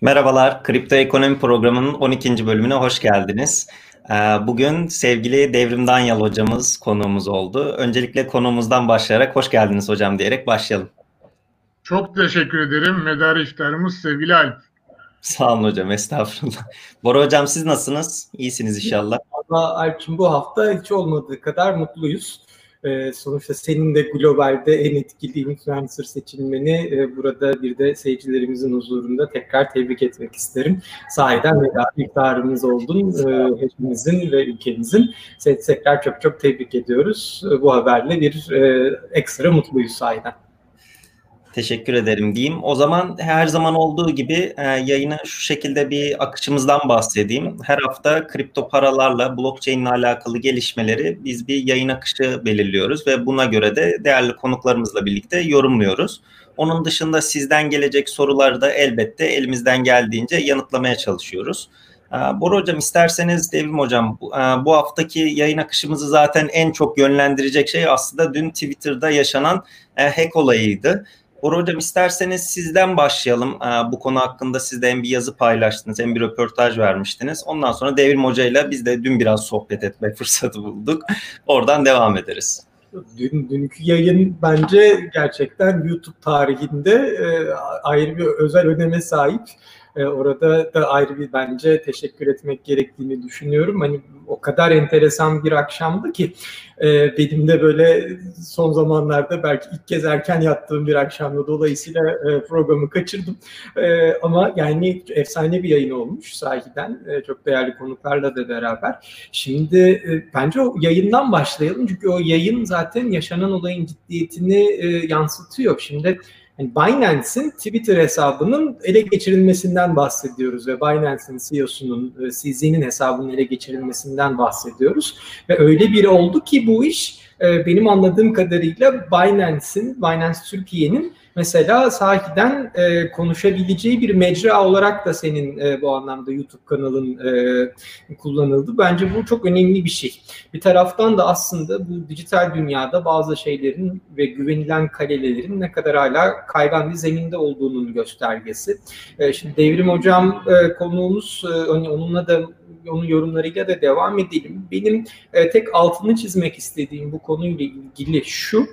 Merhabalar, Kripto Ekonomi Programı'nın 12. bölümüne hoş geldiniz. Ee, bugün sevgili Devrim Danyal hocamız konuğumuz oldu. Öncelikle konuğumuzdan başlayarak hoş geldiniz hocam diyerek başlayalım. Çok teşekkür ederim. Medar iftarımız sevgili Alp. Sağ olun hocam, estağfurullah. Bora hocam siz nasılsınız? İyisiniz inşallah. Valla Alp'cim bu hafta hiç olmadığı kadar mutluyuz. Ee, sonuçta senin de globalde en etkili influencer seçilmeni e, burada bir de seyircilerimizin huzurunda tekrar tebrik etmek isterim. Sahiden mega iftarımız oldun e, hepimizin ve ülkemizin. Seni tekrar çok çok tebrik ediyoruz. E, bu haberle bir e, ekstra mutluyuz sahiden. Teşekkür ederim diyeyim. O zaman her zaman olduğu gibi e, yayını şu şekilde bir akışımızdan bahsedeyim. Her hafta kripto paralarla, blockchain ile alakalı gelişmeleri biz bir yayın akışı belirliyoruz ve buna göre de değerli konuklarımızla birlikte yorumluyoruz. Onun dışında sizden gelecek soruları da elbette elimizden geldiğince yanıtlamaya çalışıyoruz. E, Bora Hocam isterseniz Devrim Hocam bu, e, bu haftaki yayın akışımızı zaten en çok yönlendirecek şey aslında dün Twitter'da yaşanan e, hack olayıydı. Bora Hocam isterseniz sizden başlayalım. Ee, bu konu hakkında siz de hem bir yazı paylaştınız hem bir röportaj vermiştiniz. Ondan sonra Devrim Hoca ile biz de dün biraz sohbet etme fırsatı bulduk. Oradan devam ederiz. Dün, dünkü yayın bence gerçekten YouTube tarihinde e, ayrı bir özel öneme sahip. E, orada da ayrı bir bence teşekkür etmek gerektiğini düşünüyorum. Hani o kadar enteresan bir akşamdı ki e, benim de böyle son zamanlarda belki ilk kez erken yattığım bir akşamda dolayısıyla e, programı kaçırdım. Ama yani efsane bir yayın olmuş sahiden. Çok değerli konuklarla da beraber. Şimdi bence o yayından başlayalım. Çünkü o yayın zaten yaşanan olayın ciddiyetini yansıtıyor. Şimdi yani Binance'in Twitter hesabının ele geçirilmesinden bahsediyoruz ve Binance'in CEO'sunun, e, CZ'nin hesabının ele geçirilmesinden bahsediyoruz. Ve öyle biri oldu ki bu iş e, benim anladığım kadarıyla Binance'in, Binance Türkiye'nin mesela sahiden e, konuşabileceği bir mecra olarak da senin e, bu anlamda YouTube kanalın e, kullanıldı. Bence bu çok önemli bir şey. Bir taraftan da aslında bu dijital dünyada bazı şeylerin ve güvenilen kalelerin ne kadar hala kaygan bir zeminde olduğunun göstergesi. E, şimdi Devrim Hocam e, konuğumuz, e, onunla da onun yorumlarıyla da devam edelim. Benim e, tek altını çizmek istediğim bu konuyla ilgili şu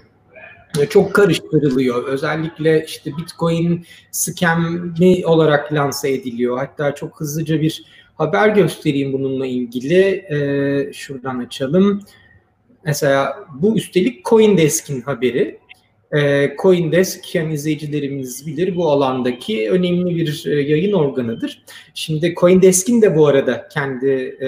çok karıştırılıyor. Özellikle işte Bitcoin scam'i olarak lanse ediliyor. Hatta çok hızlıca bir haber göstereyim bununla ilgili. Ee, şuradan açalım. Mesela bu üstelik CoinDesk'in haberi. Ee, CoinDesk yani izleyicilerimiz bilir bu alandaki önemli bir e, yayın organıdır. Şimdi CoinDesk'in de bu arada kendi e,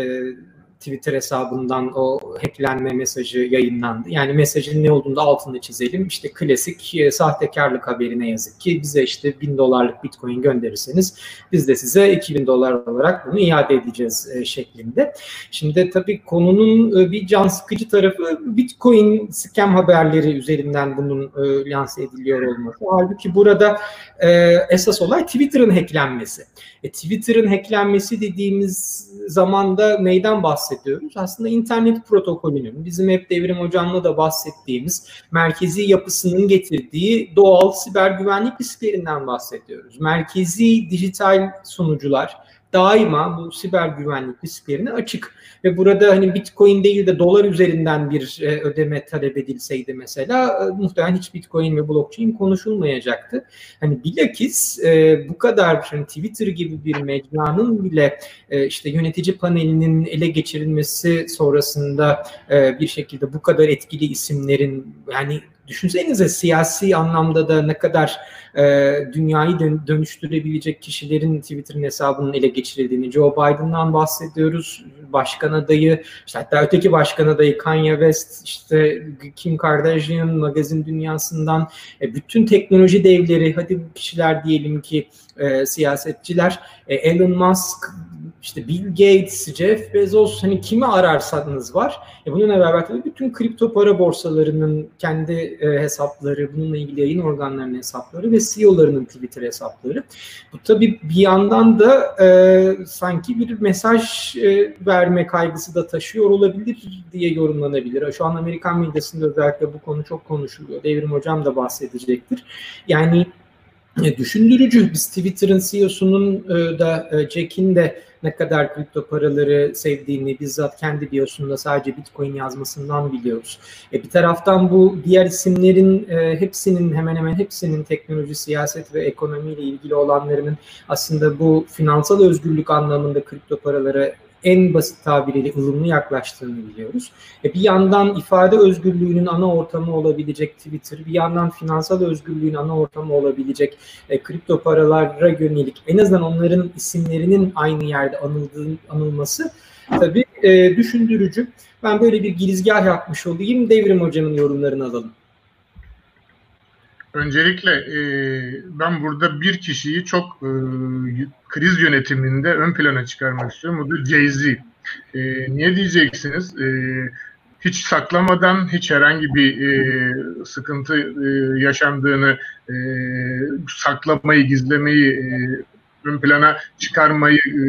Twitter hesabından o hacklenme mesajı yayınlandı. Yani mesajın ne olduğunu da altında çizelim. İşte klasik e, sahtekarlık haberine yazık ki bize işte bin dolarlık bitcoin gönderirseniz biz de size 2000 dolar olarak bunu iade edeceğiz e, şeklinde. Şimdi tabii konunun e, bir can sıkıcı tarafı bitcoin scam haberleri üzerinden bunun e, lanse ediliyor olması. Halbuki burada e, esas olay Twitter'ın hacklenmesi. E, Twitter'ın hacklenmesi dediğimiz zamanda neyden bahsediyoruz? Aslında internet protokolünün, bizim hep Devrim Hocam'la da bahsettiğimiz merkezi yapısının getirdiği doğal siber güvenlik risklerinden bahsediyoruz. Merkezi dijital sunucular daima bu siber güvenlik risklerine açık. Ve burada hani Bitcoin değil de dolar üzerinden bir e, ödeme talep edilseydi mesela e, muhtemelen hiç Bitcoin ve blockchain konuşulmayacaktı. Hani bilakis e, bu kadar hani Twitter gibi bir mecranın bile e, işte yönetici panelinin ele geçirilmesi sonrasında e, bir şekilde bu kadar etkili isimlerin yani düşünsenize siyasi anlamda da ne kadar e, dünyayı dönüştürebilecek kişilerin Twitter'ın hesabının ele geçirildiğini, Joe Biden'dan bahsediyoruz, başkan adayı, işte hatta öteki başkan adayı Kanye West, işte Kim Kardashian, magazin dünyasından, e, bütün teknoloji devleri, hadi bu kişiler diyelim ki e, siyasetçiler, e, Elon Musk, işte Bill Gates, Jeff Bezos hani kimi ararsanız var. E bununla beraber tabii bütün kripto para borsalarının kendi e, hesapları, bununla ilgili yayın organlarının hesapları ve CEO'larının Twitter hesapları. Bu tabii bir yandan da e, sanki bir mesaj e, verme kaygısı da taşıyor olabilir diye yorumlanabilir. Şu an Amerikan medyasında özellikle bu konu çok konuşuluyor. Devrim Hocam da bahsedecektir. Yani düşündürücü. Biz Twitter'ın CEO'sunun e, da e, Jack'in de ne kadar kripto paraları sevdiğini bizzat kendi biosunda sadece Bitcoin yazmasından biliyoruz. E, bir taraftan bu diğer isimlerin e, hepsinin hemen hemen hepsinin teknoloji, siyaset ve ekonomiyle ilgili olanlarının aslında bu finansal özgürlük anlamında kripto paralara en basit tabiriyle ılımlı yaklaştığını biliyoruz. E bir yandan ifade özgürlüğünün ana ortamı olabilecek Twitter, bir yandan finansal özgürlüğün ana ortamı olabilecek e, kripto paralara yönelik en azından onların isimlerinin aynı yerde anıldığı, anılması tabii e, düşündürücü. Ben böyle bir girizgah yapmış olayım. Devrim Hocam'ın yorumlarını alalım. Öncelikle e, ben burada bir kişiyi çok e, kriz yönetiminde ön plana çıkarmak istiyorum. O da Jay-Z. E, niye diyeceksiniz? E, hiç saklamadan hiç herhangi bir e, sıkıntı e, yaşandığını e, saklamayı, gizlemeyi, e, ön plana çıkarmayı e,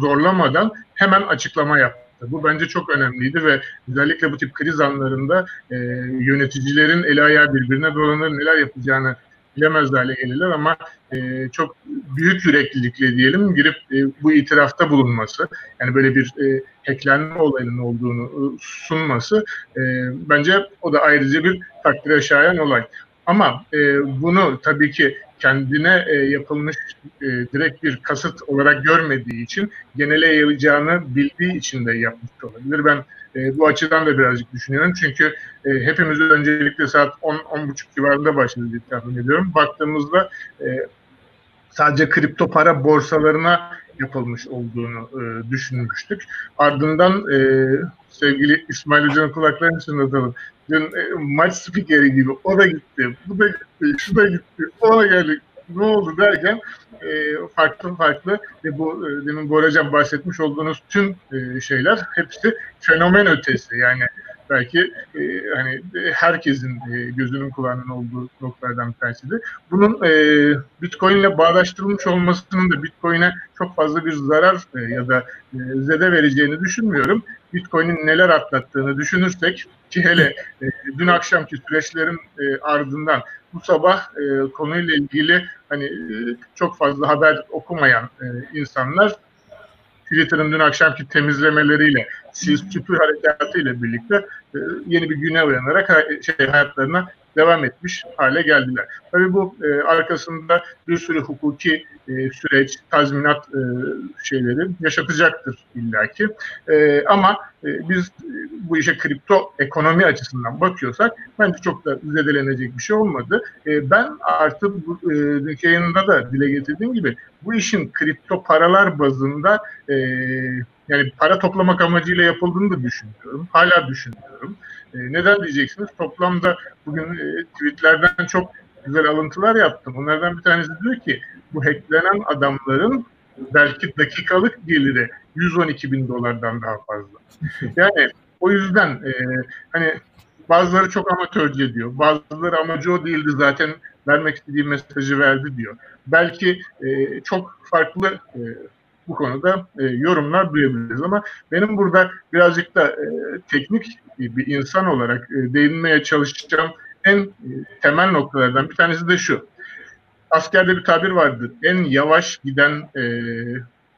zorlamadan hemen açıklama yaptı. Bu bence çok önemliydi ve özellikle bu tip kriz anlarında e, yöneticilerin el ayağı birbirine dolanır neler yapacağını bilemez hale gelirler ama e, çok büyük yüreklilikle diyelim girip e, bu itirafta bulunması yani böyle bir e, hacklenme olayının olduğunu e, sunması e, bence o da ayrıca bir takdire şayan olay. Ama e, bunu tabii ki kendine e, yapılmış e, direkt bir kasıt olarak görmediği için genele yayılacağını bildiği için de yapmış olabilir. Ben e, bu açıdan da birazcık düşünüyorum. Çünkü e, hepimiz öncelikle saat 10-10.30 civarında başladı diye tahmin ediyorum. Baktığımızda e, sadece kripto para borsalarına yapılmış olduğunu e, düşünmüştük. Ardından e, sevgili İsmail Hoca'nın kulaklarını çınlatalım. Dün e, maç spikeri gibi o da gitti, bu da gitti, şu da gitti, o da geldi. Ne oldu derken e, farklı farklı ve bu e, demin Boracam bahsetmiş olduğunuz tüm e, şeyler hepsi fenomen ötesi. Yani belki hani herkesin gözünün kulağının olduğu noktalardan bir tanesidir. Bunun Bitcoin ile bağdaştırılmış olmasının da Bitcoin'e çok fazla bir zarar ya da zede vereceğini düşünmüyorum. Bitcoin'in neler atlattığını düşünürsek ki hele dün akşamki süreçlerin ardından bu sabah konuyla ilgili hani e, çok fazla haber okumayan e, insanlar Twitter'ın dün akşamki temizlemeleriyle, sil süpür harekatıyla birlikte e, yeni bir güne uyanarak şey, hayatlarına devam etmiş hale geldiler. Tabii bu e, arkasında bir sürü hukuki e, süreç, tazminat e, şeyleri yaşatacaktır illaki. E, ama e, biz e, bu işe kripto ekonomi açısından bakıyorsak bence çok da zedelenecek bir şey olmadı. E, ben artık bu e, yayında da dile getirdiğim gibi bu işin kripto paralar bazında yani para toplamak amacıyla yapıldığını da düşünüyorum. Hala düşünüyorum. Neden diyeceksiniz? Toplamda bugün tweetlerden çok güzel alıntılar yaptım. Onlardan bir tanesi diyor ki bu hacklenen adamların belki dakikalık geliri 112 bin dolardan daha fazla. Yani o yüzden e, hani bazıları çok amatörce diyor. Bazıları amacı o değildi zaten vermek istediği mesajı verdi diyor. Belki e, çok farklı e, bu konuda e, yorumlar duyabiliriz ama benim burada birazcık da e, teknik bir insan olarak e, değinmeye çalışacağım en e, temel noktalardan bir tanesi de şu. Askerde bir tabir vardır. En yavaş giden e,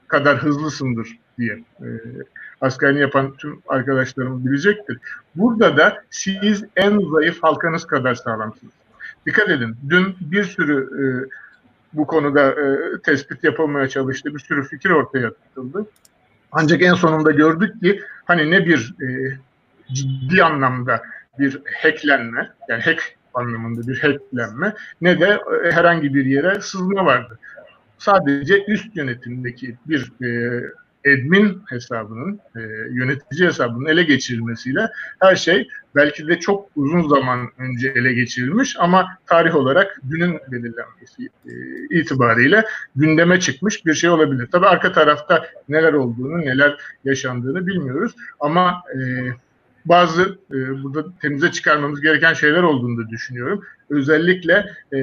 kadar hızlısındır diye. E, askerini yapan tüm arkadaşlarım bilecektir. Burada da siz en zayıf halkanız kadar sağlamsınız. Dikkat edin. Dün bir sürü e, bu konuda e, tespit yapılmaya çalıştı. Bir sürü fikir ortaya atıldı. Ancak en sonunda gördük ki hani ne bir e, ciddi anlamda bir hacklenme, yani hack anlamında bir hacklenme ne de e, herhangi bir yere sızma vardı. Sadece üst yönetimdeki bir e, admin hesabının, e, yönetici hesabının ele geçirilmesiyle her şey belki de çok uzun zaman önce ele geçirilmiş ama tarih olarak dünün belirlenmesi e, itibariyle gündeme çıkmış bir şey olabilir. Tabii arka tarafta neler olduğunu, neler yaşandığını bilmiyoruz ama e, bazı e, burada temize çıkarmamız gereken şeyler olduğunu da düşünüyorum. Özellikle e,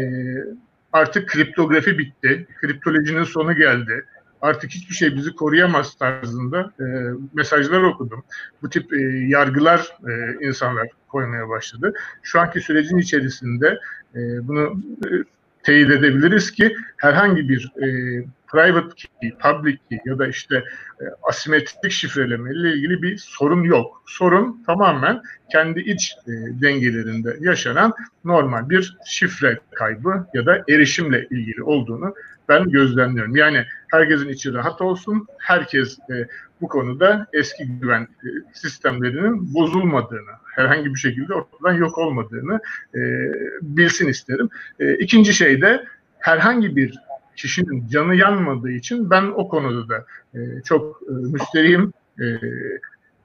artık kriptografi bitti, kriptolojinin sonu geldi artık hiçbir şey bizi koruyamaz tarzında e, mesajlar okudum. Bu tip e, yargılar e, insanlar koymaya başladı. Şu anki sürecin içerisinde e, bunu e, teyit edebiliriz ki herhangi bir e, private key, public key ya da işte e, asimetrik şifreleme ile ilgili bir sorun yok. Sorun tamamen kendi iç e, dengelerinde yaşanan normal bir şifre kaybı ya da erişimle ilgili olduğunu ben gözlemliyorum. Yani herkesin içi rahat olsun, herkes e, bu konuda eski güven e, sistemlerinin bozulmadığını, herhangi bir şekilde ortadan yok olmadığını e, bilsin isterim. E, ikinci şey de herhangi bir kişinin canı yanmadığı için ben o konuda da e, çok e, müsterihim, e,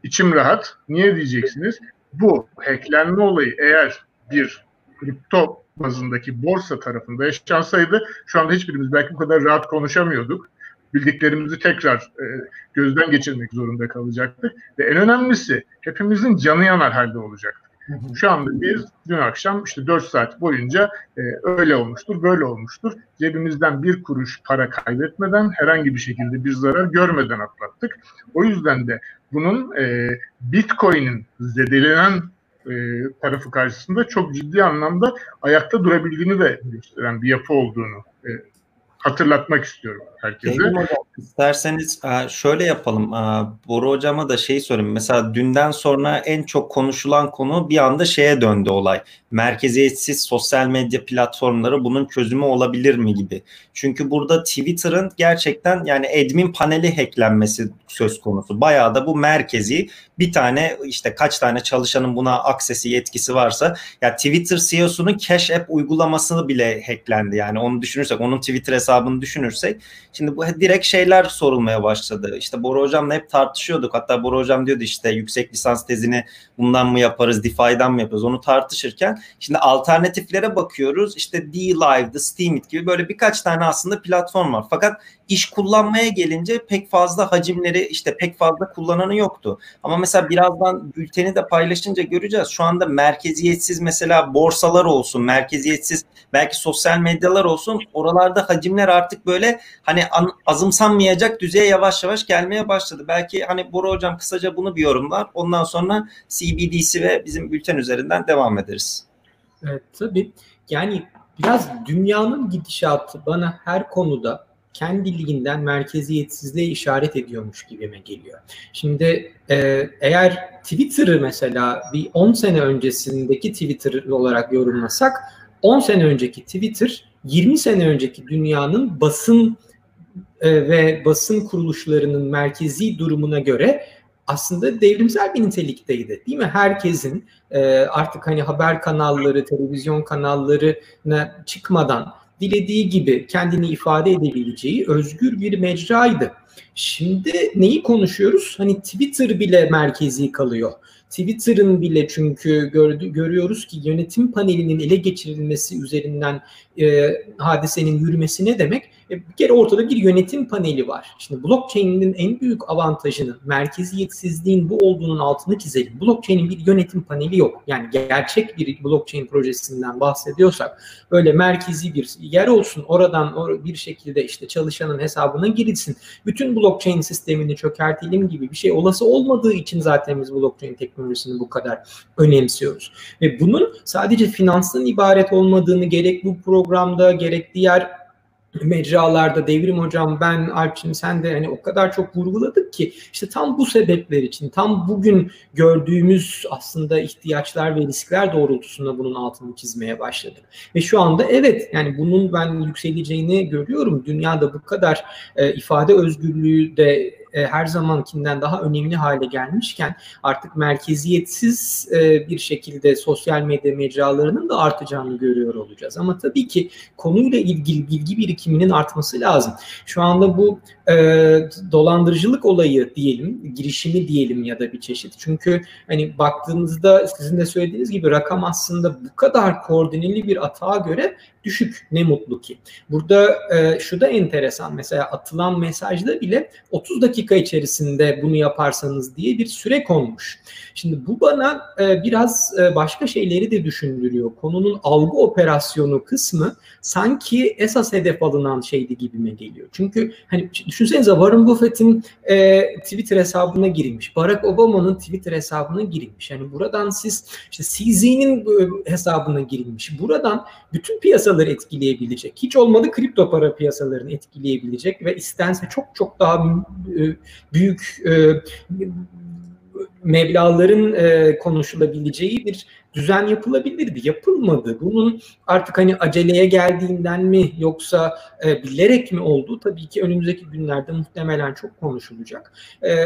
içim rahat. Niye diyeceksiniz? Bu hacklenme olayı eğer bir kripto bazındaki borsa tarafında yaşansaydı şu anda hiçbirimiz belki bu kadar rahat konuşamıyorduk. Bildiklerimizi tekrar e, gözden geçirmek zorunda kalacaktık. Ve en önemlisi hepimizin canı yanar halde olacaktı. Şu anda biz dün akşam işte 4 saat boyunca e, öyle olmuştur, böyle olmuştur. Cebimizden bir kuruş para kaybetmeden herhangi bir şekilde bir zarar görmeden atlattık. O yüzden de bunun e, Bitcoin'in zedelenen e, tarafı karşısında çok ciddi anlamda ayakta durabildiğini de gösteren bir yapı olduğunu e, hatırlatmak istiyorum herkese. Hocam, isterseniz e, şöyle yapalım. E, Boru hocama da şey sorayım. Mesela dünden sonra en çok konuşulan konu bir anda şeye döndü olay. Merkeziyetsiz sosyal medya platformları bunun çözümü olabilir mi gibi. Çünkü burada Twitter'ın gerçekten yani admin paneli hacklenmesi söz konusu. Bayağı da bu merkezi bir tane işte kaç tane çalışanın buna aksesi yetkisi varsa ya Twitter CEO'sunun Cash App uygulamasını bile hacklendi. Yani onu düşünürsek onun Twitter hesabını düşünürsek şimdi bu direkt şeyler sorulmaya başladı. İşte Bora hocamla hep tartışıyorduk. Hatta Bora hocam diyordu işte yüksek lisans tezini bundan mı yaparız, DeFi'den mı yaparız onu tartışırken şimdi alternatiflere bakıyoruz. İşte D-Live, The Steemit gibi böyle birkaç tane aslında platform var. Fakat iş kullanmaya gelince pek fazla hacimleri işte pek fazla kullananı yoktu. Ama mesela birazdan bülteni de paylaşınca göreceğiz. Şu anda merkeziyetsiz mesela borsalar olsun, merkeziyetsiz belki sosyal medyalar olsun. Oralarda hacimler artık böyle hani azımsanmayacak düzeye yavaş yavaş gelmeye başladı. Belki hani Bora hocam kısaca bunu bir yorumlar. Ondan sonra CBDC ve bizim bülten üzerinden devam ederiz. Evet tabii. Yani biraz dünyanın gidişatı bana her konuda kendiliğinden merkeziyetsizliğe işaret ediyormuş gibime geliyor. Şimdi e, eğer Twitter'ı mesela bir 10 sene öncesindeki Twitter olarak yorumlasak 10 sene önceki Twitter 20 sene önceki dünyanın basın e, ve basın kuruluşlarının merkezi durumuna göre aslında devrimsel bir nitelikteydi değil mi? Herkesin e, artık hani haber kanalları, televizyon kanallarına çıkmadan dilediği gibi kendini ifade edebileceği özgür bir mecraydı. Şimdi neyi konuşuyoruz? Hani Twitter bile merkezi kalıyor. Twitter'ın bile çünkü gördü, görüyoruz ki yönetim panelinin ele geçirilmesi üzerinden e, hadisenin yürümesi ne demek? E, bir kere ortada bir yönetim paneli var. Şimdi blockchain'in en büyük avantajını, merkeziyetsizliğin bu olduğunun altını çizelim. Blockchain'in bir yönetim paneli yok. Yani gerçek bir blockchain projesinden bahsediyorsak böyle merkezi bir yer olsun. Oradan bir şekilde işte çalışanın hesabına girilsin. Bütün blockchain sistemini çökertelim gibi bir şey olası olmadığı için zaten biz blockchain teknolojisini bu kadar önemsiyoruz. Ve bunun sadece finanstan ibaret olmadığını gerek bu programda gerek diğer mecralarda devrim hocam ben Alpçin sen de hani o kadar çok vurguladık ki işte tam bu sebepler için tam bugün gördüğümüz aslında ihtiyaçlar ve riskler doğrultusunda bunun altını çizmeye başladık. Ve şu anda evet yani bunun ben yükseleceğini görüyorum. Dünyada bu kadar e, ifade özgürlüğü de e, her zamankinden daha önemli hale gelmişken artık merkeziyetsiz e, bir şekilde sosyal medya mecralarının da artacağını görüyor olacağız. Ama tabii ki konuyla ilgili bilgi birikiminin artması lazım. Şu anda bu e, dolandırıcılık olayı diyelim, girişimi diyelim ya da bir çeşit. Çünkü hani baktığımızda sizin de söylediğiniz gibi rakam aslında bu kadar koordineli bir atağa göre düşük ne mutlu ki. Burada e, şu da enteresan mesela atılan mesajda bile 30 dakika içerisinde bunu yaparsanız diye bir süre konmuş. Şimdi bu bana e, biraz e, başka şeyleri de düşündürüyor. Konunun algı operasyonu kısmı sanki esas hedef alınan şeydi gibime geliyor. Çünkü hani düşünsenize Warren Buffett'in e, Twitter hesabına girilmiş. Barack Obama'nın Twitter hesabına girilmiş. Yani buradan siz işte CZ'nin e, hesabına girilmiş. Buradan bütün piyasalar piyasaları etkileyebilecek. Hiç olmadı kripto para piyasalarını etkileyebilecek ve istense çok çok daha e, büyük e, meblaların e, konuşulabileceği bir düzen yapılabilirdi. Yapılmadı. Bunun artık hani aceleye geldiğinden mi yoksa bilerek mi olduğu tabii ki önümüzdeki günlerde muhtemelen çok konuşulacak.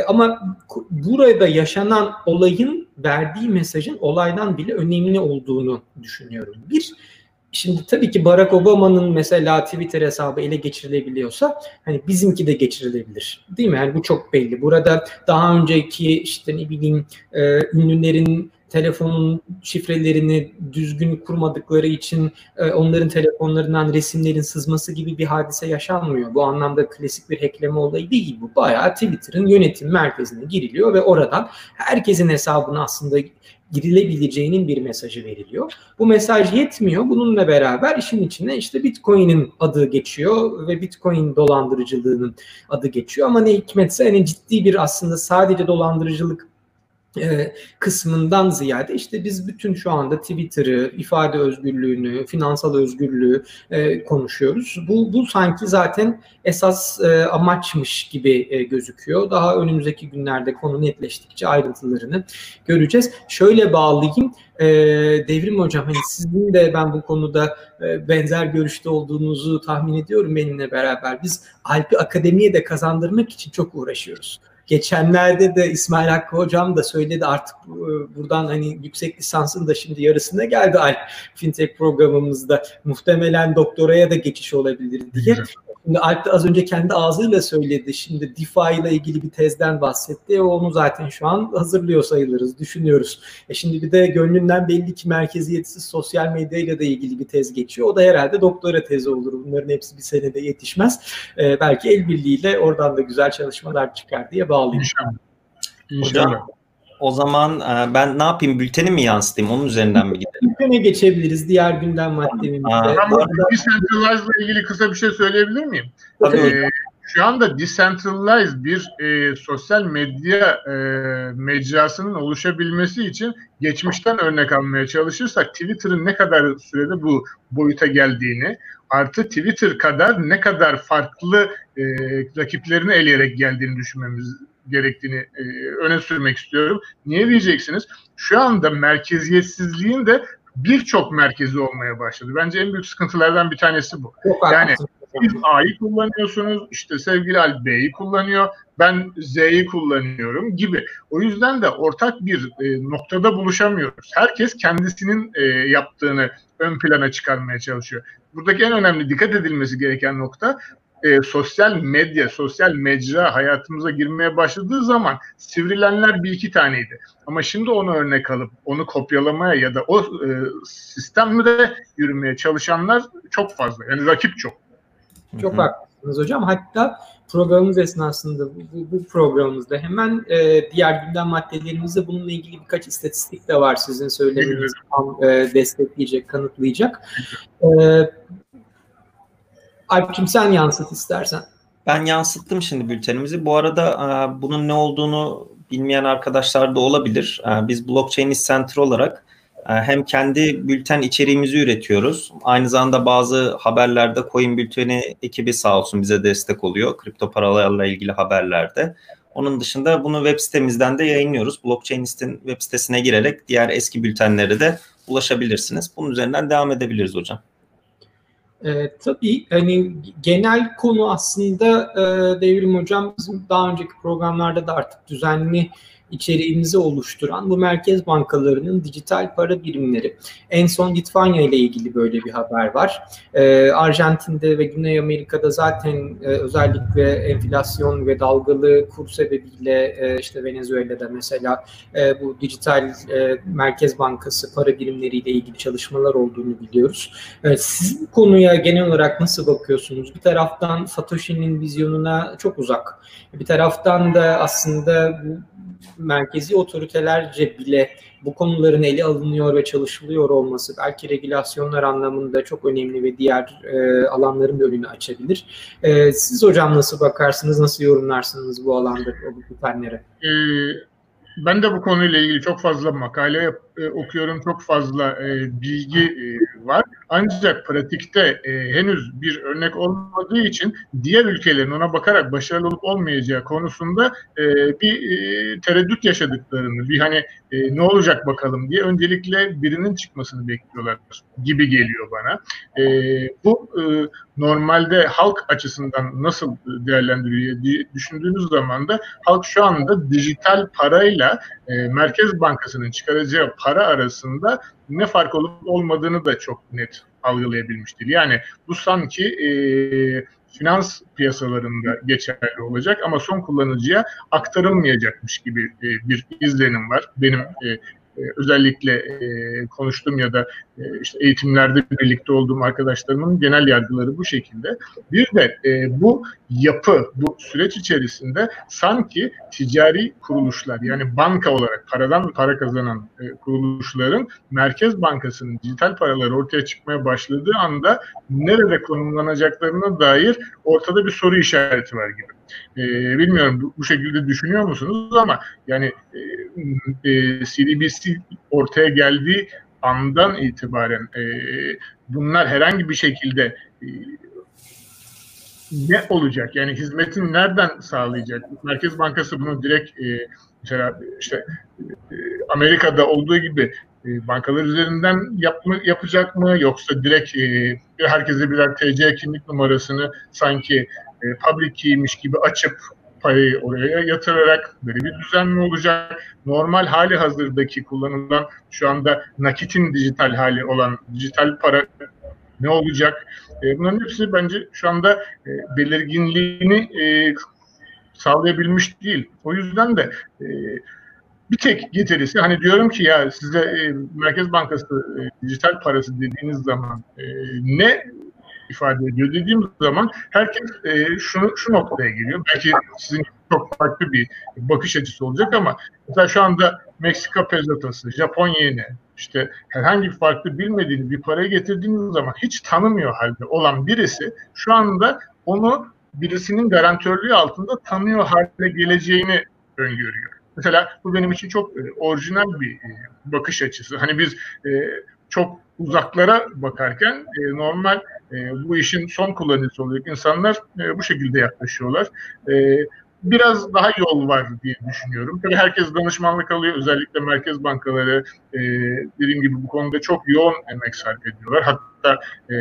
Ama burada yaşanan olayın verdiği mesajın olaydan bile önemli olduğunu düşünüyorum. Bir, Şimdi tabii ki Barack Obama'nın mesela Twitter hesabı ele geçirilebiliyorsa hani bizimki de geçirilebilir. Değil mi? Yani bu çok belli. Burada daha önceki işte ne bileyim e, ünlülerin telefonun şifrelerini düzgün kurmadıkları için e, onların telefonlarından resimlerin sızması gibi bir hadise yaşanmıyor. Bu anlamda klasik bir hackleme olayı değil bu. Bayağı Twitter'ın yönetim merkezine giriliyor ve oradan herkesin hesabını aslında girilebileceğinin bir mesajı veriliyor. Bu mesaj yetmiyor. Bununla beraber işin içine işte Bitcoin'in adı geçiyor ve Bitcoin dolandırıcılığının adı geçiyor. Ama ne hikmetse hani ciddi bir aslında sadece dolandırıcılık e, kısmından ziyade işte biz bütün şu anda Twitter'ı, ifade özgürlüğünü, finansal özgürlüğü e, konuşuyoruz. Bu, bu sanki zaten esas e, amaçmış gibi e, gözüküyor. Daha önümüzdeki günlerde konu netleştikçe ayrıntılarını göreceğiz. Şöyle bağlayayım. Devrim Hocam hani sizin de ben bu konuda benzer görüşte olduğunuzu tahmin ediyorum benimle beraber. Biz Alp'i akademiye de kazandırmak için çok uğraşıyoruz. Geçenlerde de İsmail Hakkı hocam da söyledi artık e, buradan hani yüksek lisansın da şimdi yarısına geldi Alp fintech programımızda. Muhtemelen doktoraya da geçiş olabilir diye. Şimdi Alp de az önce kendi ağzıyla söyledi. Şimdi DeFi ile ilgili bir tezden bahsetti. E onu zaten şu an hazırlıyor sayılırız, düşünüyoruz. E şimdi bir de gönlünden belli ki merkeziyetsiz sosyal medyayla da ilgili bir tez geçiyor. O da herhalde doktora tezi olur. Bunların hepsi bir senede yetişmez. E, belki el birliğiyle oradan da güzel çalışmalar çıkar diye bağlayayım. İnşallah. İnşallah. Hocam, o zaman e, ben ne yapayım? Bülteni mi yansıtayım? Onun üzerinden mi gidelim? Bültene geçebiliriz. Diğer gündem maddemizde. Ama decentralized ile ilgili kısa bir şey söyleyebilir miyim? Tabii. Ee, şu anda decentralized bir e, sosyal medya e, mecrasının oluşabilmesi için geçmişten örnek almaya çalışırsak Twitter'ın ne kadar sürede bu boyuta geldiğini artı Twitter kadar ne kadar farklı e, rakiplerini eleyerek geldiğini düşünmemiz gerektiğini e, öne sürmek istiyorum. Niye diyeceksiniz? Şu anda merkeziyetsizliğin de birçok merkezi olmaya başladı. Bence en büyük sıkıntılardan bir tanesi bu. yani siz A'yı kullanıyorsunuz, işte sevgili Al B'yi kullanıyor, ben Z'yi kullanıyorum gibi. O yüzden de ortak bir e, noktada buluşamıyoruz. Herkes kendisinin e, yaptığını ön plana çıkarmaya çalışıyor. Buradaki en önemli dikkat edilmesi gereken nokta e, sosyal medya, sosyal mecra hayatımıza girmeye başladığı zaman sivrilenler bir iki taneydi. Ama şimdi onu örnek alıp onu kopyalamaya ya da o e, sistemle yürümeye çalışanlar çok fazla. Yani rakip çok. Çok haklısınız hocam. Hatta programımız esnasında bu, bu programımızda hemen e, diğer gündem maddelerimizde bununla ilgili birkaç istatistik de var sizin söylemenizi tam e, destekleyecek, kanıtlayacak. E, Alp'cim sen yansıt istersen. Ben yansıttım şimdi bültenimizi. Bu arada e, bunun ne olduğunu bilmeyen arkadaşlar da olabilir. E, biz Blockchain Center olarak e, hem kendi bülten içeriğimizi üretiyoruz. Aynı zamanda bazı haberlerde Coin Bülteni ekibi sağ olsun bize destek oluyor. Kripto paralarla ilgili haberlerde. Onun dışında bunu web sitemizden de yayınlıyoruz. Blockchainist'in web sitesine girerek diğer eski bültenlere de ulaşabilirsiniz. Bunun üzerinden devam edebiliriz hocam. E, tabii hani genel konu aslında e, Devrim Hocam bizim daha önceki programlarda da artık düzenli içeriğimizi oluşturan bu merkez bankalarının dijital para birimleri. En son Litvanya ile ilgili böyle bir haber var. Ee, Arjantin'de ve Güney Amerika'da zaten e, özellikle enflasyon ve dalgalı kur sebebiyle e, işte Venezuela'da mesela e, bu dijital e, merkez bankası para birimleriyle ilgili çalışmalar olduğunu biliyoruz. E, siz bu konuya genel olarak nasıl bakıyorsunuz? Bir taraftan Satoshi'nin vizyonuna çok uzak. Bir taraftan da aslında bu merkezi otoritelerce bile bu konuların ele alınıyor ve çalışılıyor olması belki regülasyonlar anlamında çok önemli ve diğer e, alanların da önünü açabilir. E, siz hocam nasıl bakarsınız, nasıl yorumlarsınız bu alanda bu bitenlere? Ee, ben de bu konuyla ilgili çok fazla makale yap e, okuyorum, çok fazla e, bilgi e, var. Ancak pratikte e, henüz bir örnek olmadığı için diğer ülkelerin ona bakarak başarılı olup olmayacağı konusunda e, bir e, tereddüt yaşadıklarını, bir hani e, ne olacak bakalım diye öncelikle birinin çıkmasını bekliyorlar gibi geliyor bana. E, bu e, normalde halk açısından nasıl değerlendiriliyor diye düşündüğünüz zaman da halk şu anda dijital parayla e, Merkez Bankası'nın çıkaracağı para arasında ne fark olup olmadığını da çok net algılayabilmiştir. Yani bu sanki e, finans piyasalarında geçerli olacak ama son kullanıcıya aktarılmayacakmış gibi e, bir izlenim var. Benim e, özellikle e, konuştuğum ya da e, işte eğitimlerde birlikte olduğum arkadaşlarımın genel yargıları bu şekilde. Bir de e, bu yapı, bu süreç içerisinde sanki ticari kuruluşlar yani banka olarak paradan para kazanan e, kuruluşların Merkez Bankası'nın dijital paraları ortaya çıkmaya başladığı anda nerede konumlanacaklarına dair ortada bir soru işareti var gibi. E, bilmiyorum bu, bu şekilde düşünüyor musunuz ama yani e, e, CDBC ortaya geldiği andan itibaren e, bunlar herhangi bir şekilde e, ne olacak? Yani hizmetin nereden sağlayacak? Merkez Bankası bunu direkt e, mesela işte e, Amerika'da olduğu gibi e, bankalar üzerinden yap, yapacak mı yoksa direkt e, herkese birer TC kimlik numarasını sanki e, public key'miş gibi açıp parayı oraya yatırarak böyle bir düzen mi olacak? Normal hali hazırdaki kullanılan şu anda nakitin dijital hali olan dijital para ne olacak? E, bunların hepsi bence şu anda e, belirginliğini e, sağlayabilmiş değil. O yüzden de e, bir tek getirisi hani diyorum ki ya size e, Merkez Bankası e, dijital parası dediğiniz zaman e, ne ifade ediyor dediğim zaman herkes e, şunu şu noktaya geliyor. Belki sizin çok farklı bir bakış açısı olacak ama mesela şu anda Meksika pezotası, Japon yeni, işte herhangi bir farklı bilmediğiniz bir parayı getirdiğiniz zaman hiç tanımıyor halde olan birisi şu anda onu birisinin garantörlüğü altında tanıyor hale geleceğini öngörüyor. Mesela bu benim için çok e, orijinal bir e, bakış açısı. Hani biz e, çok uzaklara bakarken e, normal e, bu işin son kullanıcısı oluyor. İnsanlar e, bu şekilde yaklaşıyorlar. E, biraz daha yol var diye düşünüyorum. Tabii herkes danışmanlık alıyor. Özellikle merkez bankaları e, dediğim gibi bu konuda çok yoğun emek sarf ediyorlar. Hatta e,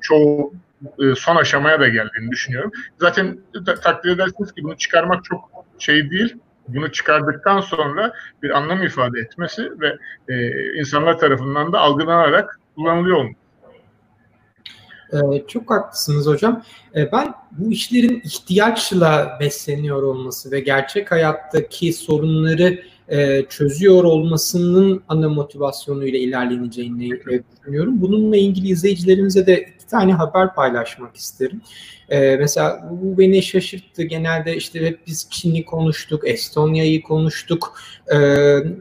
çoğu e, son aşamaya da geldiğini düşünüyorum. Zaten takdir edersiniz ki bunu çıkarmak çok şey değil bunu çıkardıktan sonra bir anlam ifade etmesi ve e, insanlar tarafından da algılanarak kullanılıyor olması. Ee, çok haklısınız hocam. Ee, ben bu işlerin ihtiyaçla besleniyor olması ve gerçek hayattaki sorunları e, çözüyor olmasının ana motivasyonuyla ilerleneceğini e, düşünüyorum. Bununla ilgili izleyicilerimize de tane haber paylaşmak isterim. E, mesela bu beni şaşırttı. Genelde işte hep biz Çin'i konuştuk, Estonya'yı konuştuk. E,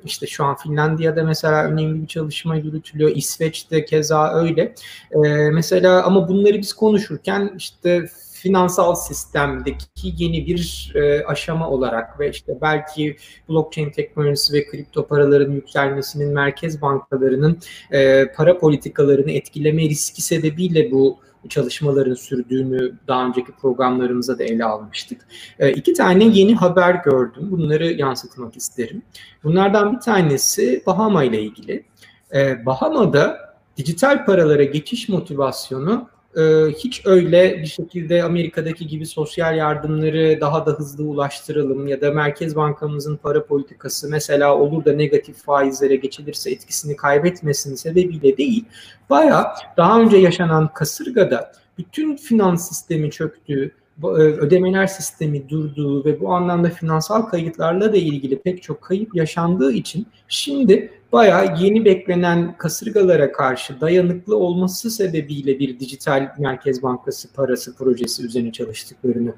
işte şu an Finlandiya'da mesela önemli bir çalışma yürütülüyor. İsveç'te keza öyle. E, mesela ama bunları biz konuşurken işte finansal sistemdeki yeni bir e, aşama olarak ve işte belki blockchain teknolojisi ve kripto paraların yükselmesinin merkez bankalarının e, para politikalarını etkileme riski sebebiyle bu çalışmaların sürdüğünü daha önceki programlarımıza da ele almıştık. E, iki tane yeni haber gördüm. Bunları yansıtmak isterim. Bunlardan bir tanesi Bahama ile ilgili. E, Bahama'da dijital paralara geçiş motivasyonu e, hiç öyle bir şekilde Amerika'daki gibi sosyal yardımları daha da hızlı ulaştıralım ya da Merkez Bankamızın para politikası mesela olur da negatif faizlere geçilirse etkisini kaybetmesin sebebiyle değil, baya daha önce yaşanan kasırgada bütün finans sistemi çöktüğü, e, ödemeler sistemi durduğu ve bu anlamda finansal kayıtlarla da ilgili pek çok kayıp yaşandığı için şimdi bayağı yeni beklenen kasırgalara karşı dayanıklı olması sebebiyle bir dijital merkez bankası parası projesi üzerine çalıştıklarını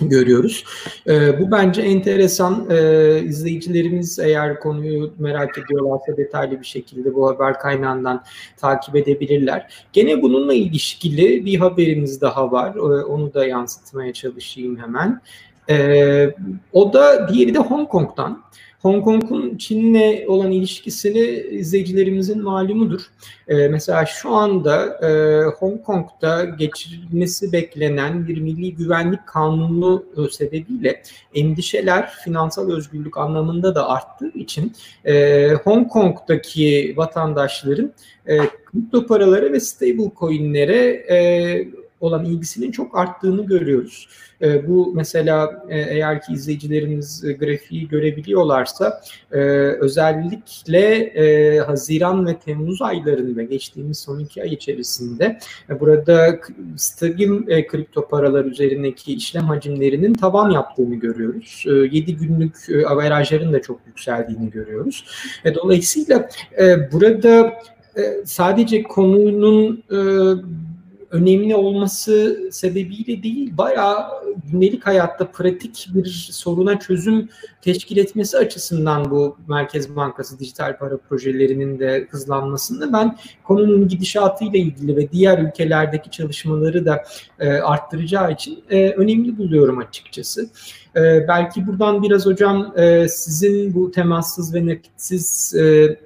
görüyoruz. E, bu bence enteresan. E, izleyicilerimiz eğer konuyu merak ediyorlarsa detaylı bir şekilde bu haber kaynağından takip edebilirler. Gene bununla ilişkili bir haberimiz daha var. E, onu da yansıtmaya çalışayım hemen. E, o da diğeri de Hong Kong'dan. Hong Kong'un Çin'le olan ilişkisini izleyicilerimizin malumudur. E, mesela şu anda e, Hong Kong'da geçirilmesi beklenen bir milli güvenlik kanunu e, sebebiyle endişeler finansal özgürlük anlamında da arttığı için e, Hong Kong'daki vatandaşların e, kripto paralara ve stable coinlere e, olan ilgisinin çok arttığını görüyoruz. E, bu mesela e, eğer ki izleyicilerimiz e, grafiği görebiliyorlarsa e, özellikle e, Haziran ve Temmuz aylarında geçtiğimiz son iki ay içerisinde e, burada stabil e, kripto paralar üzerindeki işlem hacimlerinin tavan yaptığını görüyoruz. E, 7 günlük e, averajların da çok yükseldiğini görüyoruz. E, dolayısıyla e, burada e, sadece konunun e, önemli olması sebebiyle değil, bayağı gündelik hayatta pratik bir soruna çözüm teşkil etmesi açısından bu Merkez Bankası dijital para projelerinin de hızlanmasında ben konunun gidişatıyla ilgili ve diğer ülkelerdeki çalışmaları da e, arttıracağı için e, önemli buluyorum açıkçası. E, belki buradan biraz hocam e, sizin bu temassız ve nakitsiz e,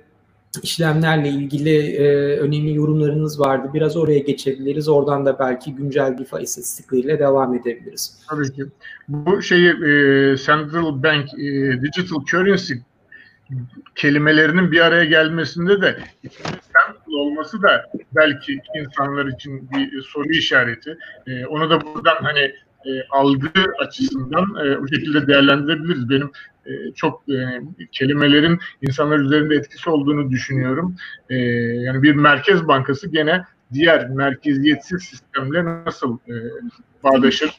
işlemlerle ilgili e, önemli yorumlarınız vardı. Biraz oraya geçebiliriz. Oradan da belki güncel DeFi istatistikleriyle devam edebiliriz. Tabii ki. Bu şeyi e, Central Bank e, Digital Currency kelimelerinin bir araya gelmesinde de central olması da belki insanlar için bir soru işareti. E, onu da buradan hani e, algı açısından e, bu şekilde değerlendirebiliriz. Benim e, çok e, kelimelerin insanlar üzerinde etkisi olduğunu düşünüyorum. E, yani bir merkez bankası gene diğer merkeziyetsiz sistemle nasıl e, bağdaşır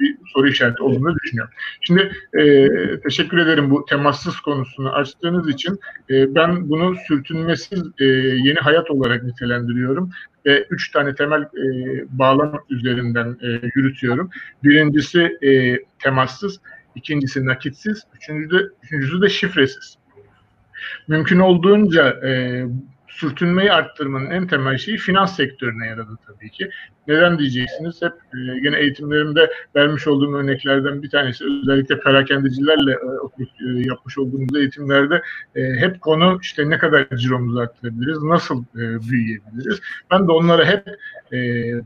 bir soru işareti olduğunu düşünüyorum. Şimdi e, teşekkür ederim bu temassız konusunu açtığınız için. E, ben bunu sürtünmesiz e, yeni hayat olarak nitelendiriyorum ve üç tane temel e, bağlam üzerinden e, yürütüyorum. Birincisi e, temassız, ikincisi nakitsiz, üçüncüsü de, üçüncüsü de şifresiz. Mümkün olduğunca e, sürtünmeyi arttırmanın en temel şeyi finans sektörüne yaradı tabii ki. Neden diyeceksiniz? Hep e, gene eğitimlerimde vermiş olduğum örneklerden bir tanesi özellikle perakendecilerle e, e, yapmış olduğumuz eğitimlerde e, hep konu işte ne kadar ciromuzu arttırabiliriz, nasıl e, büyüyebiliriz. Ben de onlara hep e,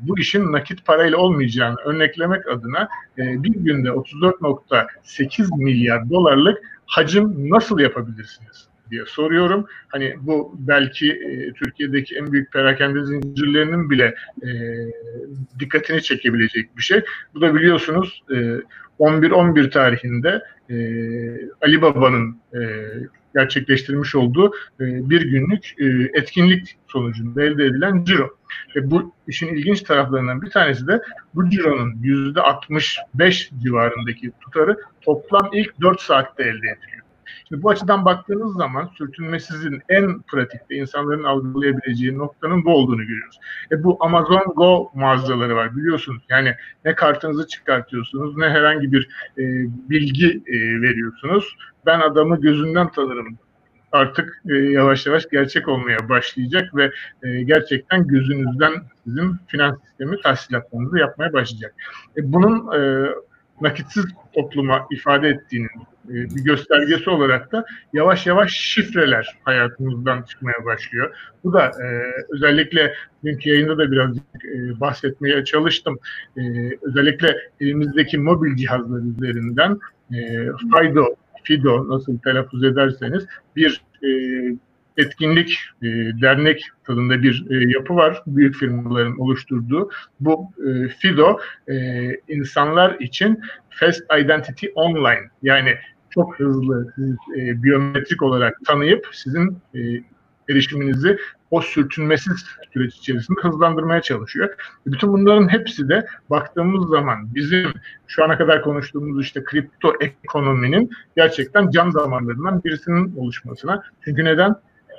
bu işin nakit parayla olmayacağını örneklemek adına e, bir günde 34.8 milyar dolarlık hacim nasıl yapabilirsiniz? Diye soruyorum. Hani bu belki e, Türkiye'deki en büyük perakende zincirlerinin bile e, dikkatini çekebilecek bir şey. Bu da biliyorsunuz e, 11-11 tarihinde e, Ali Baba'nın e, gerçekleştirmiş olduğu e, bir günlük e, etkinlik sonucunda elde edilen ciro. Ve bu işin ilginç taraflarından bir tanesi de bu cironun %65 civarındaki tutarı toplam ilk 4 saatte elde ediliyor. Şimdi bu açıdan baktığınız zaman sürtünmesizin en pratikte insanların algılayabileceği noktanın bu olduğunu görüyoruz. E bu Amazon Go mağazaları var biliyorsunuz. Yani ne kartınızı çıkartıyorsunuz ne herhangi bir e, bilgi e, veriyorsunuz. Ben adamı gözünden tanırım artık e, yavaş yavaş gerçek olmaya başlayacak ve e, gerçekten gözünüzden sizin finans sistemi tahsilatlarınızı yapmaya başlayacak. E, bunun e, nakitsiz topluma ifade ettiğinin e, bir göstergesi olarak da yavaş yavaş şifreler hayatımızdan çıkmaya başlıyor. Bu da e, özellikle dünkü yayında da birazcık e, bahsetmeye çalıştım. E, özellikle elimizdeki mobil cihazlar üzerinden e, FIDO, FIDO nasıl telaffuz ederseniz bir e, etkinlik, e, dernek tadında bir e, yapı var. Büyük firmaların oluşturduğu. Bu e, FIDO e, insanlar için Fast Identity Online yani çok hızlı e, biyometrik olarak tanıyıp sizin e, erişiminizi o sürtünmesiz süreç içerisinde hızlandırmaya çalışıyor. Bütün bunların hepsi de baktığımız zaman bizim şu ana kadar konuştuğumuz işte kripto ekonominin gerçekten can damarlarından birisinin oluşmasına. Çünkü neden?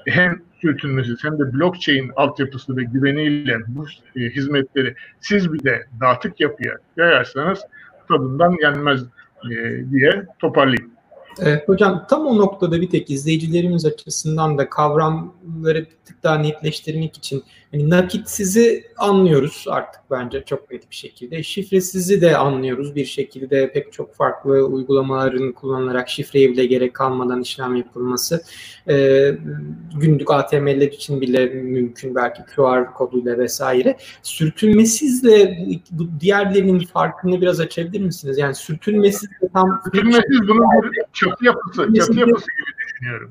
Hem sürtünmesiz hem de blockchain altyapısı ve güveniyle bu e, hizmetleri siz bir de dağıtık yapıya yayarsanız tadından yenmez e, diye toparlayayım. E, hocam tam o noktada bir tek izleyicilerimiz açısından da kavramları bir tık daha netleştirmek için hani nakitsizi anlıyoruz artık bence çok net bir şekilde. Şifresizi de anlıyoruz bir şekilde pek çok farklı uygulamaların kullanılarak şifreye bile gerek kalmadan işlem yapılması. E, günlük ATM'ler için bile mümkün belki QR koduyla vesaire. Sürtünmesizle bu diğerlerinin farkını biraz açabilir misiniz? Yani sürtünmesiz de tam... Sürtünmesiz bunun bir çatı yapısı, çatı yapısı gibi düşünüyorum.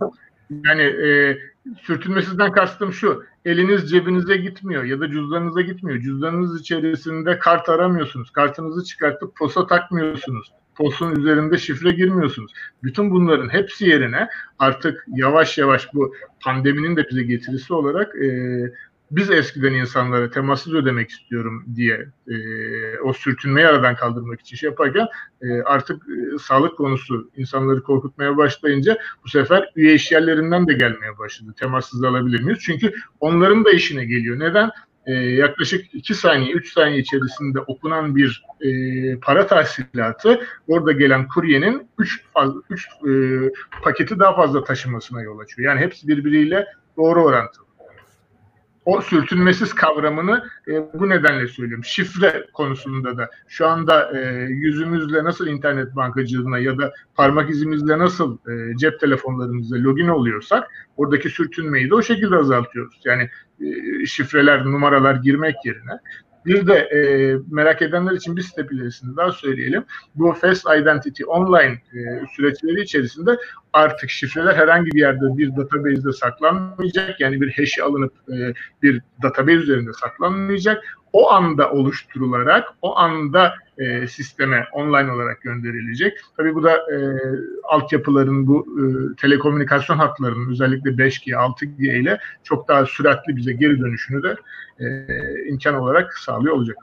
Yani e, sürtünmesizden kastım şu. Eliniz cebinize gitmiyor ya da cüzdanınıza gitmiyor. Cüzdanınız içerisinde kart aramıyorsunuz. Kartınızı çıkartıp posa takmıyorsunuz. Posun üzerinde şifre girmiyorsunuz. Bütün bunların hepsi yerine artık yavaş yavaş bu pandeminin de bize getirisi olarak e, biz eskiden insanlara temassız ödemek istiyorum diye e, o sürtünmeyi aradan kaldırmak için şey yaparken e, artık e, sağlık konusu insanları korkutmaya başlayınca bu sefer üye iş yerlerinden de gelmeye başladı. Temassız alabilir miyiz? Çünkü onların da işine geliyor. Neden? E, yaklaşık 2 saniye, 3 saniye içerisinde okunan bir e, para tahsilatı orada gelen kuryenin 3 3 e, paketi daha fazla taşımasına yol açıyor. Yani hepsi birbiriyle doğru orantılı o sürtünmesiz kavramını e, bu nedenle söylüyorum. Şifre konusunda da şu anda e, yüzümüzle nasıl internet bankacılığına ya da parmak izimizle nasıl e, cep telefonlarımızla login oluyorsak oradaki sürtünmeyi de o şekilde azaltıyoruz. Yani e, şifreler, numaralar girmek yerine bir de e, merak edenler için bir step ilerisini daha söyleyelim. Bu Fast Identity online e, süreçleri içerisinde artık şifreler herhangi bir yerde bir database'de saklanmayacak. Yani bir hash'i alınıp e, bir database üzerinde saklanmayacak. O anda oluşturularak o anda e, sisteme online olarak gönderilecek. Tabii bu da e, altyapıların bu e, telekomünikasyon hatlarının özellikle 5G, 6G ile çok daha süratli bize geri dönüşünü de e, imkan olarak sağlıyor olacak.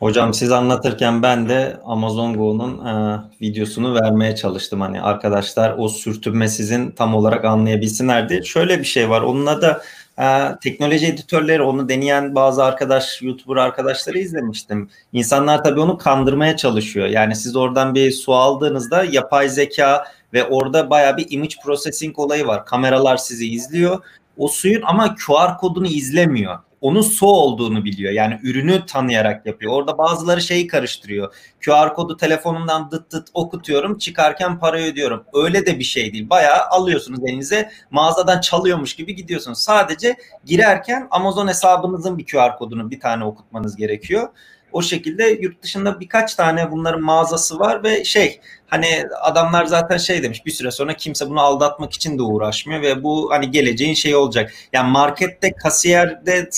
Hocam siz anlatırken ben de Amazon Go'nun e, videosunu vermeye çalıştım. Hani arkadaşlar o sürtünme sizin tam olarak anlayabilsinlerdi. Şöyle bir şey var. Onunla da e, teknoloji editörleri onu deneyen bazı arkadaş, YouTuber arkadaşları izlemiştim. İnsanlar tabii onu kandırmaya çalışıyor. Yani siz oradan bir su aldığınızda yapay zeka ve orada baya bir image processing olayı var. Kameralar sizi izliyor o suyun ama QR kodunu izlemiyor. Onun su olduğunu biliyor. Yani ürünü tanıyarak yapıyor. Orada bazıları şeyi karıştırıyor. QR kodu telefonumdan dıt dıt okutuyorum. Çıkarken parayı ödüyorum. Öyle de bir şey değil. Bayağı alıyorsunuz elinize mağazadan çalıyormuş gibi gidiyorsunuz. Sadece girerken Amazon hesabınızın bir QR kodunu bir tane okutmanız gerekiyor. O şekilde yurt dışında birkaç tane bunların mağazası var ve şey hani adamlar zaten şey demiş bir süre sonra kimse bunu aldatmak için de uğraşmıyor ve bu hani geleceğin şey olacak. Yani markette kasiyerde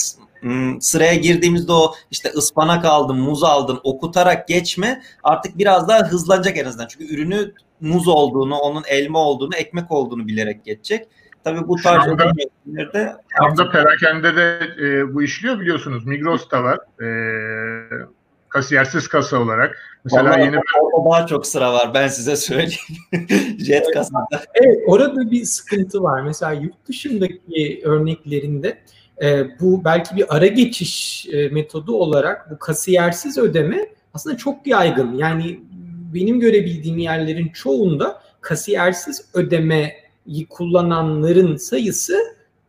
sıraya girdiğimizde o işte ıspanak aldın, muz aldın okutarak geçme artık biraz daha hızlanacak en azından. Çünkü ürünü muz olduğunu, onun elma olduğunu, ekmek olduğunu bilerek geçecek. Tabii bu tarz ürünlerde şu anda perakende de e, bu işliyor biliyorsunuz. Migros'ta var. E, kasiyersiz kasa olarak. Mesela Vallahi yeni bir... daha çok sıra var ben size söyleyeyim. Jet kasada. Evet orada bir sıkıntı var. Mesela yurt dışındaki örneklerinde e, bu belki bir ara geçiş e, metodu olarak bu kasiyersiz ödeme aslında çok yaygın. Yani benim görebildiğim yerlerin çoğunda kasiyersiz ödeme kullananların sayısı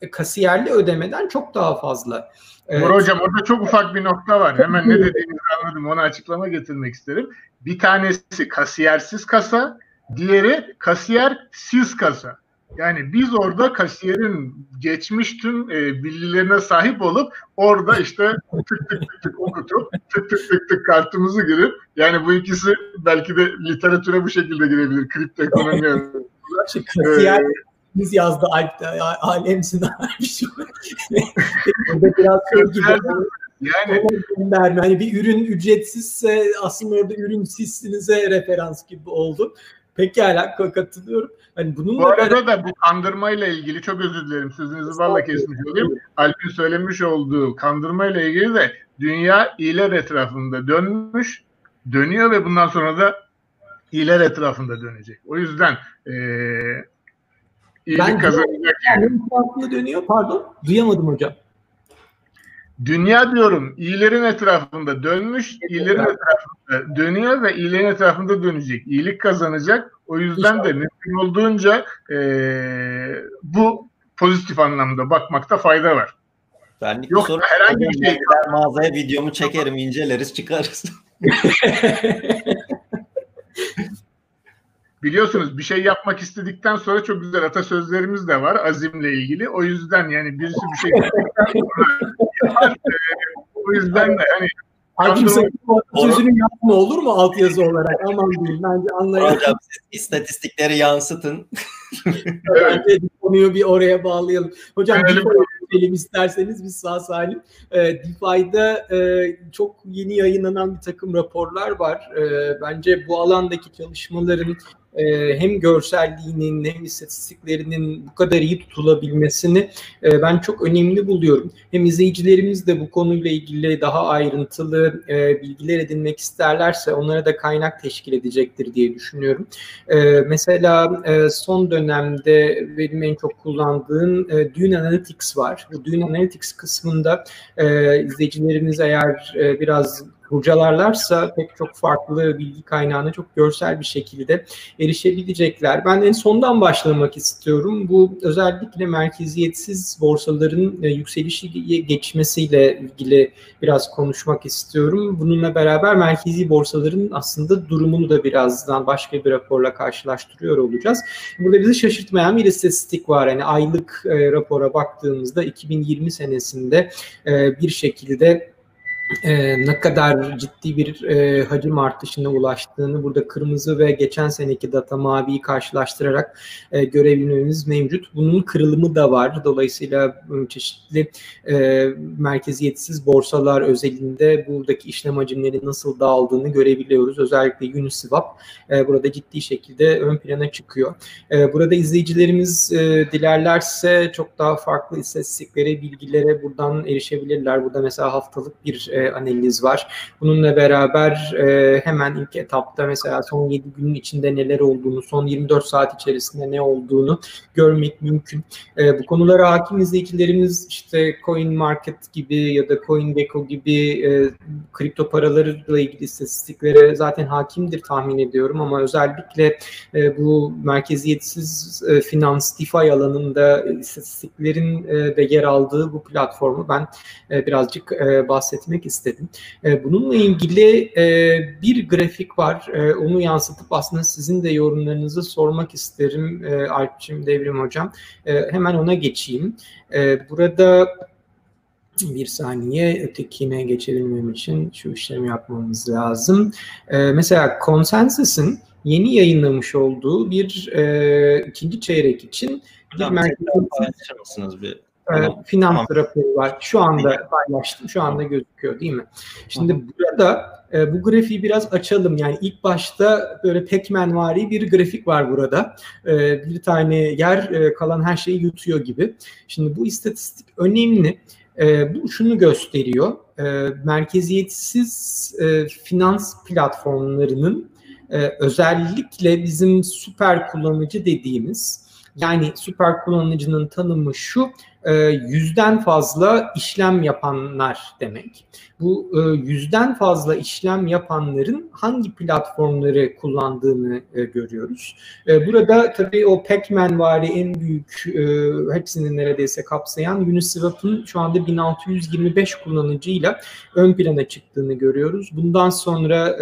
e, kasiyerli ödemeden çok daha fazla. Evet. Hocam orada çok ufak bir nokta var. Hemen ne dediğinizi anladım. Ona açıklama getirmek isterim. Bir tanesi kasiyersiz kasa, diğeri kasiyersiz kasa. Yani biz orada kasiyerin geçmiş tüm e, bilgilerine sahip olup orada işte tık tık tık tık okutup tık tık tık tık kartımızı girip yani bu ikisi belki de literatüre bu şekilde girebilir. Kripto ekonomi Kasiyer biz yazdı Alp alemsin bir şey. Orada biraz şey gibi. Yani hani bir ürün ücretsizse aslında orada ürün sizsinize referans gibi oldu. Pekala katılıyorum. Hani bunun bu arada ben... da bu kandırmayla ilgili çok özür dilerim sözünüzü valla kesmiş olayım. Alp'in söylemiş olduğu kandırmayla ilgili de dünya iyiler etrafında dönmüş, dönüyor ve bundan sonra da iyiler etrafında dönecek. O yüzden e, iyilik ben kazanacak. Yani etrafında dönüyor pardon. Duyamadım hocam. dünya diyorum iyilerin etrafında dönmüş, iyilerin etrafında dönüyor ve iyilerin etrafında dönecek. İyilik kazanacak. O yüzden de mümkün olduğunca e, bu pozitif anlamda bakmakta fayda var. Benlik Yok, soru herhangi bir şey. Mağazaya videomu çekerim, inceleriz, çıkarız. Biliyorsunuz bir şey yapmak istedikten sonra çok güzel atasözlerimiz de var azimle ilgili. O yüzden yani birisi bir şey yapar. o yüzden de hani Hakim sözünü yapma olur mu altyazı olarak? Aman diyeyim bence anlayalım. Hocam siz istatistikleri yansıtın. evet. Bence konuyu bir oraya bağlayalım. Hocam evet. DeFi'ye isterseniz biz sağ salim. E, DeFi'de e, çok yeni yayınlanan bir takım raporlar var. E, bence bu alandaki çalışmaların e, hem görselliğinin hem istatistiklerinin bu kadar iyi tutulabilmesini e, ben çok önemli buluyorum. Hem izleyicilerimiz de bu konuyla ilgili daha ayrıntılı e, bilgiler edinmek isterlerse onlara da kaynak teşkil edecektir diye düşünüyorum. Mesela son dönemde benim en çok kullandığım Dune Analytics var. Bu Dune Analytics kısmında izleyicilerimiz eğer biraz kurcalarlarsa pek çok farklı bilgi kaynağına çok görsel bir şekilde erişebilecekler. Ben en sondan başlamak istiyorum. Bu özellikle merkeziyetsiz borsaların e, yükselişi geçmesiyle ilgili biraz konuşmak istiyorum. Bununla beraber merkezi borsaların aslında durumunu da birazdan başka bir raporla karşılaştırıyor olacağız. Burada bizi şaşırtmayan bir istatistik var. Yani aylık e, rapora baktığımızda 2020 senesinde e, bir şekilde e, ne kadar ciddi bir e, hacim artışına ulaştığını burada kırmızı ve geçen seneki data maviyi karşılaştırarak e, görebilmemiz mevcut. Bunun kırılımı da var. Dolayısıyla e, çeşitli e, merkeziyetsiz borsalar özelinde buradaki işlem hacimleri nasıl dağıldığını görebiliyoruz. Özellikle Uniswap e, burada ciddi şekilde ön plana çıkıyor. E, burada izleyicilerimiz e, dilerlerse çok daha farklı istatistiklere, bilgilere buradan erişebilirler. Burada mesela haftalık bir e, analiz var. Bununla beraber e, hemen ilk etapta mesela son 7 günün içinde neler olduğunu, son 24 saat içerisinde ne olduğunu görmek mümkün. E, bu konulara hakim izleyicilerimiz işte Coin Market gibi ya da CoinGecko gibi e, kripto paralarla ilgili istatistiklere zaten hakimdir tahmin ediyorum ama özellikle e, bu merkeziyetsiz e, finans DeFi alanında istatistiklerin e, de yer aldığı bu platformu ben e, birazcık e, bahsetmek istedim. E, bununla ilgili e, bir grafik var. E, onu yansıtıp aslında sizin de yorumlarınızı sormak isterim Alpçim Devrim Hocam. Hemen ona geçeyim. Burada bir saniye ötekine geçebilmem için şu işlemi yapmamız lazım. mesela Consensus'ın yeni yayınlamış olduğu bir e, ikinci çeyrek için bir merkezi bir Tamam. finans tamam. raporu var. Şu anda paylaştım. Şu anda gözüküyor değil mi? Şimdi tamam. burada e, bu grafiği biraz açalım. Yani ilk başta böyle Pac-Man vari bir grafik var burada. E, bir tane yer e, kalan her şeyi yutuyor gibi. Şimdi bu istatistik önemli. Bu şunu gösteriyor. Merkeziyetsiz finans platformlarının özellikle bizim süper kullanıcı dediğimiz yani süper kullanıcının tanımı şu yüzden fazla işlem yapanlar demek. Bu e, yüzden fazla işlem yapanların hangi platformları kullandığını e, görüyoruz. Burada tabii o Pac-Man vari en büyük hepsini neredeyse kapsayan Uniswap'ın şu anda 1625 kullanıcıyla ön plana çıktığını görüyoruz. Bundan sonra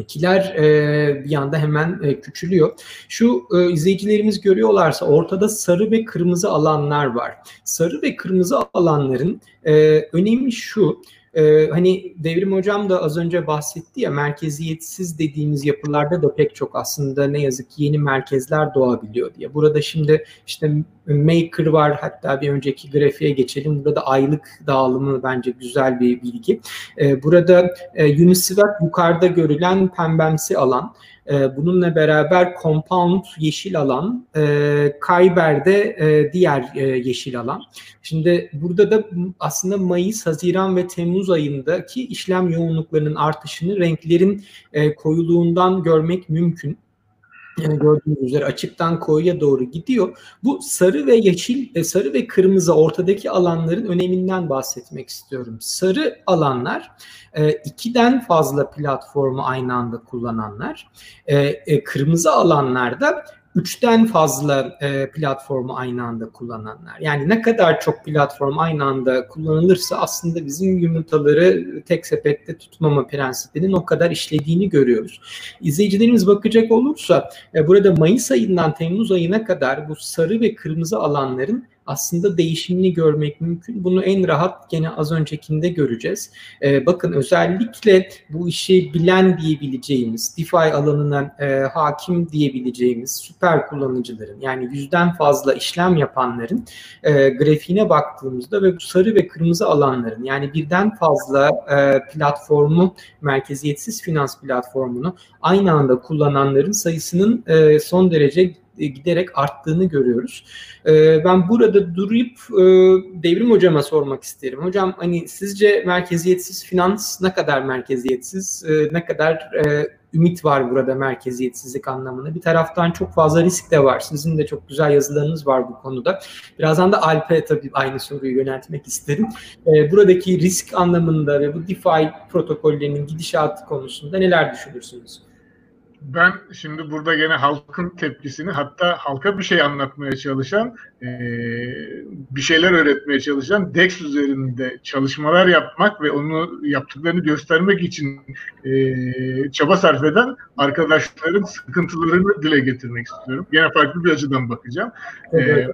kiler e, bir anda hemen e, küçülüyor. Şu e, izleyicilerimiz görüyorlarsa ortada sarı ve kırmızı alanlar var. Sarı ve kırmızı alanların e, önemi şu. Ee, hani Devrim Hocam da az önce bahsetti ya merkeziyetsiz dediğimiz yapılarda da pek çok aslında ne yazık ki yeni merkezler doğabiliyor diye. Burada şimdi işte Maker var hatta bir önceki grafiğe geçelim. Burada aylık dağılımı bence güzel bir bilgi. Ee, burada e, Uniswap yukarıda görülen pembemsi alan. E, bununla beraber Compound yeşil alan, e, Kyber'de e, diğer e, yeşil alan. Şimdi burada da aslında Mayıs, Haziran ve Temmuz ayındaki işlem yoğunluklarının artışını renklerin koyuluğundan görmek mümkün. Yani gördüğünüz üzere açıktan koyuya doğru gidiyor. Bu sarı ve yeşil, e, sarı ve kırmızı ortadaki alanların öneminden bahsetmek istiyorum. Sarı alanlar e, ikiden fazla platformu aynı anda kullananlar. E, kırmızı alanlarda üçten fazla e, platformu aynı anda kullananlar. Yani ne kadar çok platform aynı anda kullanılırsa aslında bizim yumurtaları tek sepette tutmama prensibinin o kadar işlediğini görüyoruz. İzleyicilerimiz bakacak olursa e, burada Mayıs ayından Temmuz ayına kadar bu sarı ve kırmızı alanların aslında değişimini görmek mümkün. Bunu en rahat gene az öncekinde göreceğiz. Ee, bakın özellikle bu işi bilen diyebileceğimiz, DeFi alanına e, hakim diyebileceğimiz süper kullanıcıların yani yüzden fazla işlem yapanların e, grafiğine baktığımızda ve bu sarı ve kırmızı alanların yani birden fazla e, platformu, merkeziyetsiz finans platformunu aynı anda kullananların sayısının e, son derece giderek arttığını görüyoruz. E, ben burada durup e, Devrim Hocam'a sormak isterim. Hocam hani sizce merkeziyetsiz finans ne kadar merkeziyetsiz, ne kadar ümit var burada merkeziyetsizlik anlamında. Bir taraftan çok fazla risk de var. Sizin de çok güzel yazılarınız var bu konuda. Birazdan da Alp'e tabii aynı soruyu yöneltmek isterim. Buradaki risk anlamında ve bu DeFi protokollerinin gidişatı konusunda neler düşünürsünüz? Ben şimdi burada gene halkın tepkisini hatta halka bir şey anlatmaya çalışan e, bir şeyler öğretmeye çalışan DEX üzerinde çalışmalar yapmak ve onu yaptıklarını göstermek için e, çaba sarf eden arkadaşların sıkıntılarını dile getirmek istiyorum. Gene farklı bir açıdan bakacağım. E, evet. E,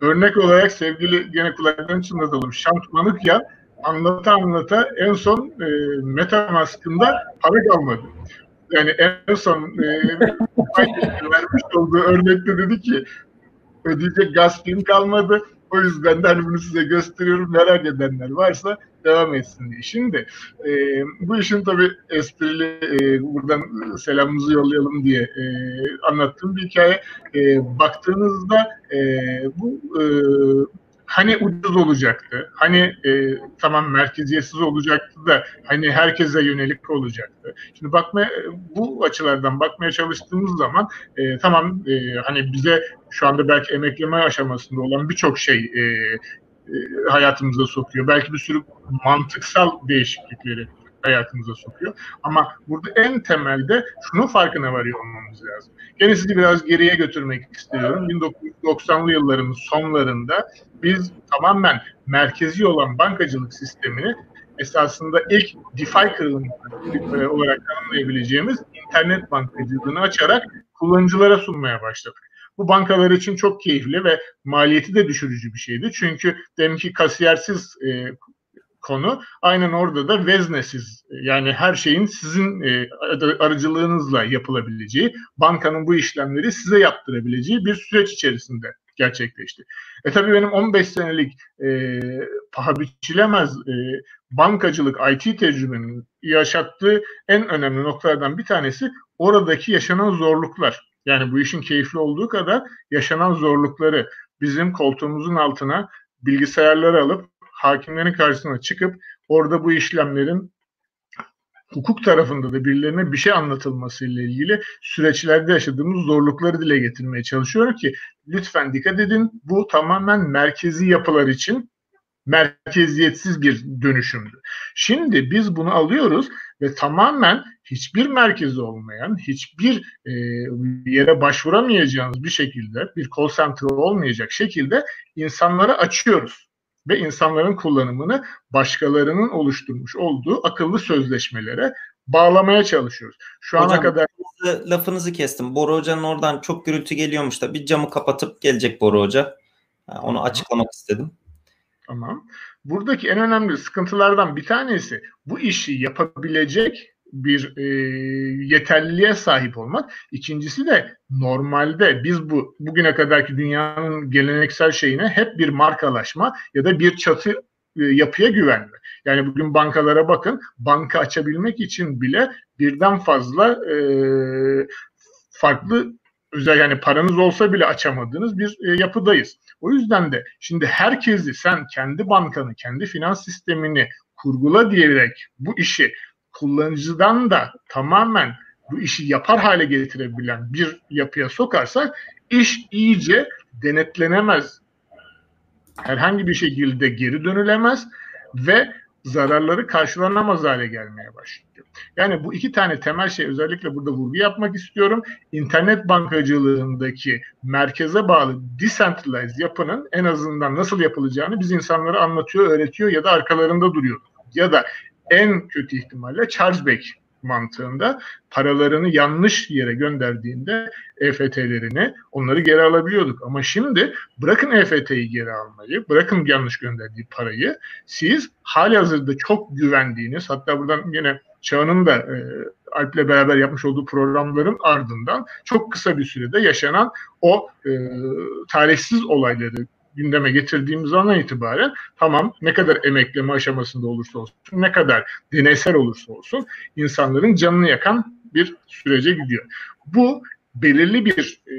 örnek olarak sevgili gene kulaklarını çınlatalım. Şant Manukyan anlata anlata en son e, Metamask'ında para kalmadı yani en son e, vermiş olduğu örnekte dedi ki ödeyecek gaz kalmadı. O yüzden de hani bunu size gösteriyorum. Merak edenler varsa devam etsin diye. Şimdi e, bu işin tabii esprili e, buradan selamımızı yollayalım diye e, anlattığım bir hikaye. E, baktığınızda e, bu e, hani ucuz olacaktı, hani e, tamam merkeziyetsiz olacaktı da hani herkese yönelik olacaktı. Şimdi bakma bu açılardan bakmaya çalıştığımız zaman e, tamam e, hani bize şu anda belki emekleme aşamasında olan birçok şey e, e, hayatımıza sokuyor. Belki bir sürü mantıksal değişiklikleri hayatımıza sokuyor. Ama burada en temelde şunun farkına varıyor olmamız lazım. Gene sizi biraz geriye götürmek istiyorum. 1990'lı yılların sonlarında biz tamamen merkezi olan bankacılık sistemini esasında ilk DeFi kırılımı olarak tanımlayabileceğimiz internet bankacılığını açarak kullanıcılara sunmaya başladık. Bu bankalar için çok keyifli ve maliyeti de düşürücü bir şeydi. Çünkü demin ki kasiyersiz e, konu aynen orada da veznesiz yani her şeyin sizin e, aracılığınızla yapılabileceği, bankanın bu işlemleri size yaptırabileceği bir süreç içerisinde gerçekleşti. E tabii benim 15 senelik e, paha biçilemez e, bankacılık IT tecrübemin yaşattığı en önemli noktalardan bir tanesi oradaki yaşanan zorluklar. Yani bu işin keyifli olduğu kadar yaşanan zorlukları bizim koltuğumuzun altına bilgisayarları alıp hakimlerin karşısına çıkıp orada bu işlemlerin hukuk tarafında da birilerine bir şey anlatılması ile ilgili süreçlerde yaşadığımız zorlukları dile getirmeye çalışıyorum ki lütfen dikkat edin bu tamamen merkezi yapılar için merkeziyetsiz bir dönüşümdü. Şimdi biz bunu alıyoruz ve tamamen hiçbir merkezi olmayan, hiçbir e, yere başvuramayacağınız bir şekilde, bir call center olmayacak şekilde insanlara açıyoruz ve insanların kullanımını başkalarının oluşturmuş olduğu akıllı sözleşmelere bağlamaya çalışıyoruz. Şu Hocam, ana kadar lafınızı kestim. Boru Hoca'nın oradan çok gürültü geliyormuş da bir camı kapatıp gelecek Boru Hoca. Onu açıklamak istedim. Tamam. Buradaki en önemli sıkıntılardan bir tanesi bu işi yapabilecek bir e, yeterliliğe sahip olmak. İkincisi de normalde biz bu bugüne kadarki dünyanın geleneksel şeyine hep bir markalaşma ya da bir çatı e, yapıya güvenme. Yani bugün bankalara bakın, banka açabilmek için bile birden fazla e, farklı özel yani paranız olsa bile açamadığınız bir e, yapıdayız. O yüzden de şimdi herkesi sen kendi bankanı, kendi finans sistemini kurgula diyerek bu işi kullanıcıdan da tamamen bu işi yapar hale getirebilen bir yapıya sokarsak iş iyice denetlenemez. Herhangi bir şekilde geri dönülemez ve zararları karşılanamaz hale gelmeye başlıyor. Yani bu iki tane temel şey özellikle burada vurgu yapmak istiyorum. İnternet bankacılığındaki merkeze bağlı decentralized yapının en azından nasıl yapılacağını biz insanlara anlatıyor, öğretiyor ya da arkalarında duruyor. Ya da en kötü ihtimalle chargeback mantığında paralarını yanlış yere gönderdiğinde EFT'lerini onları geri alabiliyorduk. Ama şimdi bırakın EFT'yi geri almayı, bırakın yanlış gönderdiği parayı siz hali hazırda çok güvendiğiniz hatta buradan yine Çağan'ın da e, Alp'le beraber yapmış olduğu programların ardından çok kısa bir sürede yaşanan o e, tarihsiz olayları gündeme getirdiğimiz andan itibaren tamam ne kadar emekleme aşamasında olursa olsun, ne kadar deneysel olursa olsun insanların canını yakan bir sürece gidiyor. Bu belirli bir e,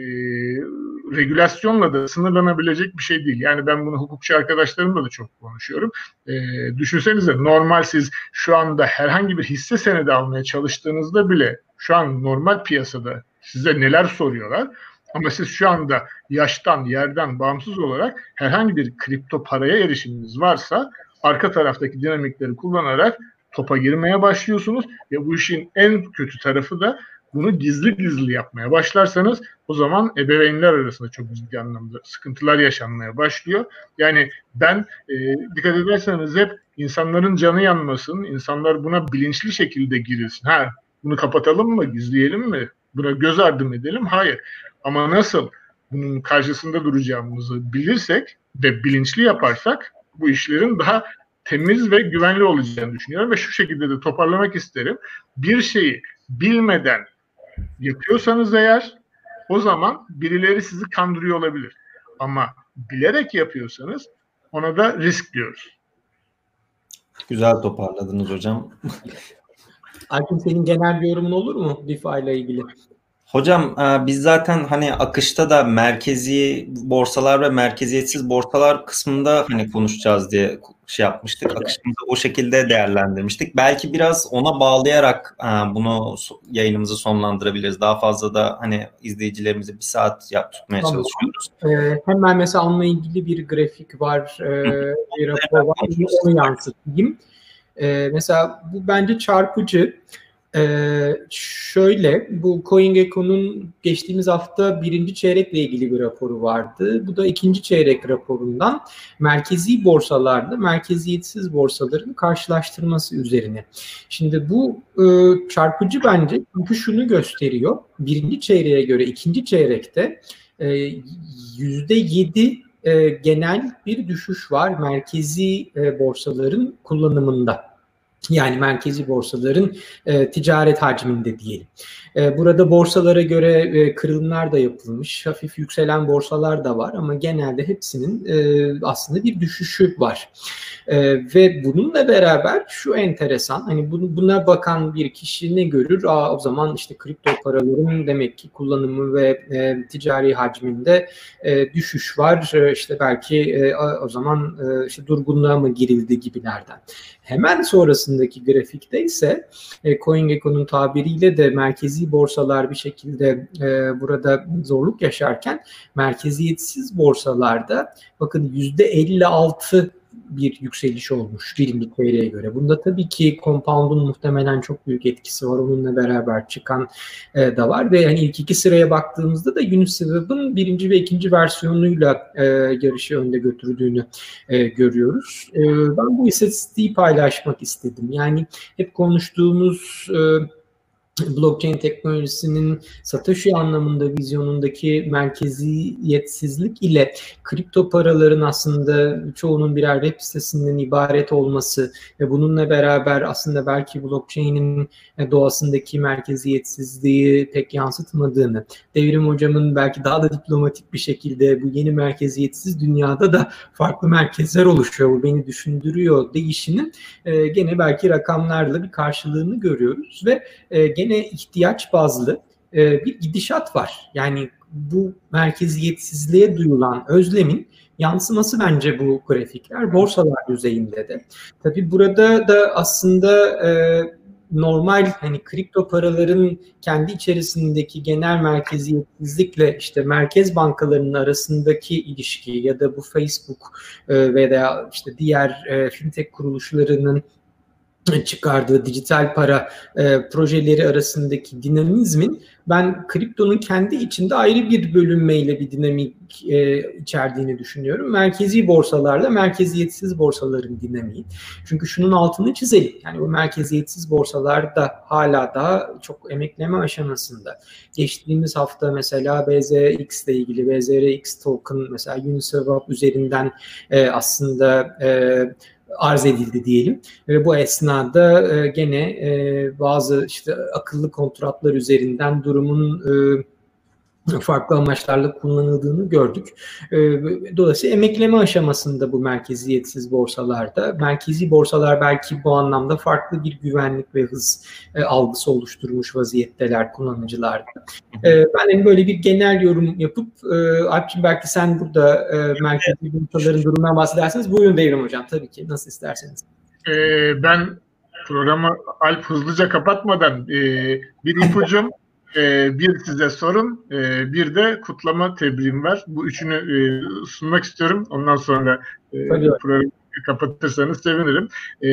regülasyonla da sınırlanabilecek bir şey değil. Yani ben bunu hukukçu arkadaşlarımla da çok konuşuyorum. E, düşünsenize normal siz şu anda herhangi bir hisse senedi almaya çalıştığınızda bile şu an normal piyasada size neler soruyorlar. Ama siz şu anda yaştan, yerden bağımsız olarak herhangi bir kripto paraya erişiminiz varsa arka taraftaki dinamikleri kullanarak topa girmeye başlıyorsunuz ve bu işin en kötü tarafı da bunu gizli gizli yapmaya başlarsanız o zaman ebeveynler arasında çok ciddi anlamda sıkıntılar yaşanmaya başlıyor. Yani ben e, dikkat ederseniz hep insanların canı yanmasın, insanlar buna bilinçli şekilde girilsin. Ha bunu kapatalım mı, gizleyelim mi, buna göz ardı edelim? Hayır. Ama nasıl bunun karşısında duracağımızı bilirsek ve bilinçli yaparsak bu işlerin daha temiz ve güvenli olacağını düşünüyorum ve şu şekilde de toparlamak isterim. Bir şeyi bilmeden yapıyorsanız eğer o zaman birileri sizi kandırıyor olabilir. Ama bilerek yapıyorsanız ona da risk diyoruz. Güzel toparladınız hocam. Alp'in senin genel bir yorumun olur mu DeFi ile ilgili? Hocam e, biz zaten hani akışta da merkezi borsalar ve merkeziyetsiz borsalar kısmında hani konuşacağız diye şey yapmıştık. Akışımızı o şekilde değerlendirmiştik. Belki biraz ona bağlayarak e, bunu yayınımızı sonlandırabiliriz. Daha fazla da hani izleyicilerimizi bir saat yap tutmaya tamam. çalışıyoruz. Ee, hemen mesela onunla ilgili bir grafik var, e, bir rapor var. Onu yansıtayım. Ee, mesela bu bence çarpıcı. Ee, şöyle, bu CoinGecko'nun geçtiğimiz hafta birinci çeyrekle ilgili bir raporu vardı. Bu da ikinci çeyrek raporundan merkezi borsalarda merkeziyetsiz borsaların karşılaştırması üzerine. Şimdi bu e, çarpıcı bence çünkü şunu gösteriyor. Birinci çeyreğe göre ikinci çeyrekte e, yüzde yedi e, genel bir düşüş var merkezi e, borsaların kullanımında. Yani merkezi borsaların e, ticaret hacminde diyelim. E, burada borsalara göre e, kırılımlar da yapılmış. Hafif yükselen borsalar da var ama genelde hepsinin e, aslında bir düşüşü var. E, ve bununla beraber şu enteresan hani bunu, buna bakan bir kişi ne görür? Aa, o zaman işte kripto paraların demek ki kullanımı ve e, ticari hacminde e, düşüş var. E, işte belki e, o zaman e, işte durgunluğa mı girildi gibilerden. Hemen sonrasındaki grafikte ise e, CoinGecko'nun tabiriyle de merkezi borsalar bir şekilde e, burada zorluk yaşarken merkeziyetsiz borsalarda bakın %56 bir yükseliş olmuş birinci çeyreğe göre. Bunda tabii ki compound'un muhtemelen çok büyük etkisi var. Onunla beraber çıkan e, da var ve yani ilk iki sıraya baktığımızda da Uniswap'ın birinci ve ikinci versiyonuyla e, yarışı önde götürdüğünü e, görüyoruz. E, ben bu istatistiği paylaşmak istedim. Yani hep konuştuğumuz e, blockchain teknolojisinin Satoshi anlamında vizyonundaki merkeziyetsizlik ile kripto paraların aslında çoğunun birer web sitesinden ibaret olması ve bununla beraber aslında belki blockchain'in doğasındaki merkeziyetsizliği pek yansıtmadığını, Devrim Hocam'ın belki daha da diplomatik bir şekilde bu yeni merkeziyetsiz dünyada da farklı merkezler oluşuyor, bu beni düşündürüyor deyişinin e, gene belki rakamlarla bir karşılığını görüyoruz ve e, gene ihtiyaç bazlı e, bir gidişat var. Yani bu merkeziyetsizliğe duyulan özlemin yansıması bence bu grafikler borsalar düzeyinde de. Tabii burada da aslında e, normal hani kripto paraların kendi içerisindeki genel merkeziyetsizlikle işte merkez bankalarının arasındaki ilişki ya da bu Facebook e, veya işte diğer e, fintech kuruluşlarının çıkardığı dijital para e, projeleri arasındaki dinamizmin ben kriptonun kendi içinde ayrı bir bölünmeyle bir dinamik e, içerdiğini düşünüyorum. Merkezi borsalarla merkeziyetsiz borsaların dinamiği. Çünkü şunun altını çizelim. Yani bu merkeziyetsiz borsalar da hala daha çok emekleme aşamasında. Geçtiğimiz hafta mesela BZX ile ilgili BZRX token mesela Uniswap üzerinden e, aslında e, arz edildi diyelim. Ve bu esnada e, gene e, bazı işte akıllı kontratlar üzerinden durumun e, farklı amaçlarla kullanıldığını gördük. Ee, dolayısıyla emekleme aşamasında bu merkeziyetsiz borsalarda, merkezi borsalar belki bu anlamda farklı bir güvenlik ve hız e, algısı oluşturmuş vaziyetteler kullanıcılarda. Ee, ben böyle bir genel yorum yapıp, e, Alp'ciğim belki sen burada e, merkezi borsaların durumundan bahsederseniz buyurun Devrim Hocam tabii ki nasıl isterseniz. Ee, ben programı Alp hızlıca kapatmadan bir ipucum e, bir size sorun, e, bir de kutlama tebriğim var. Bu üçünü e, sunmak istiyorum. Ondan sonra e, programı kapatırsanız sevinirim. E,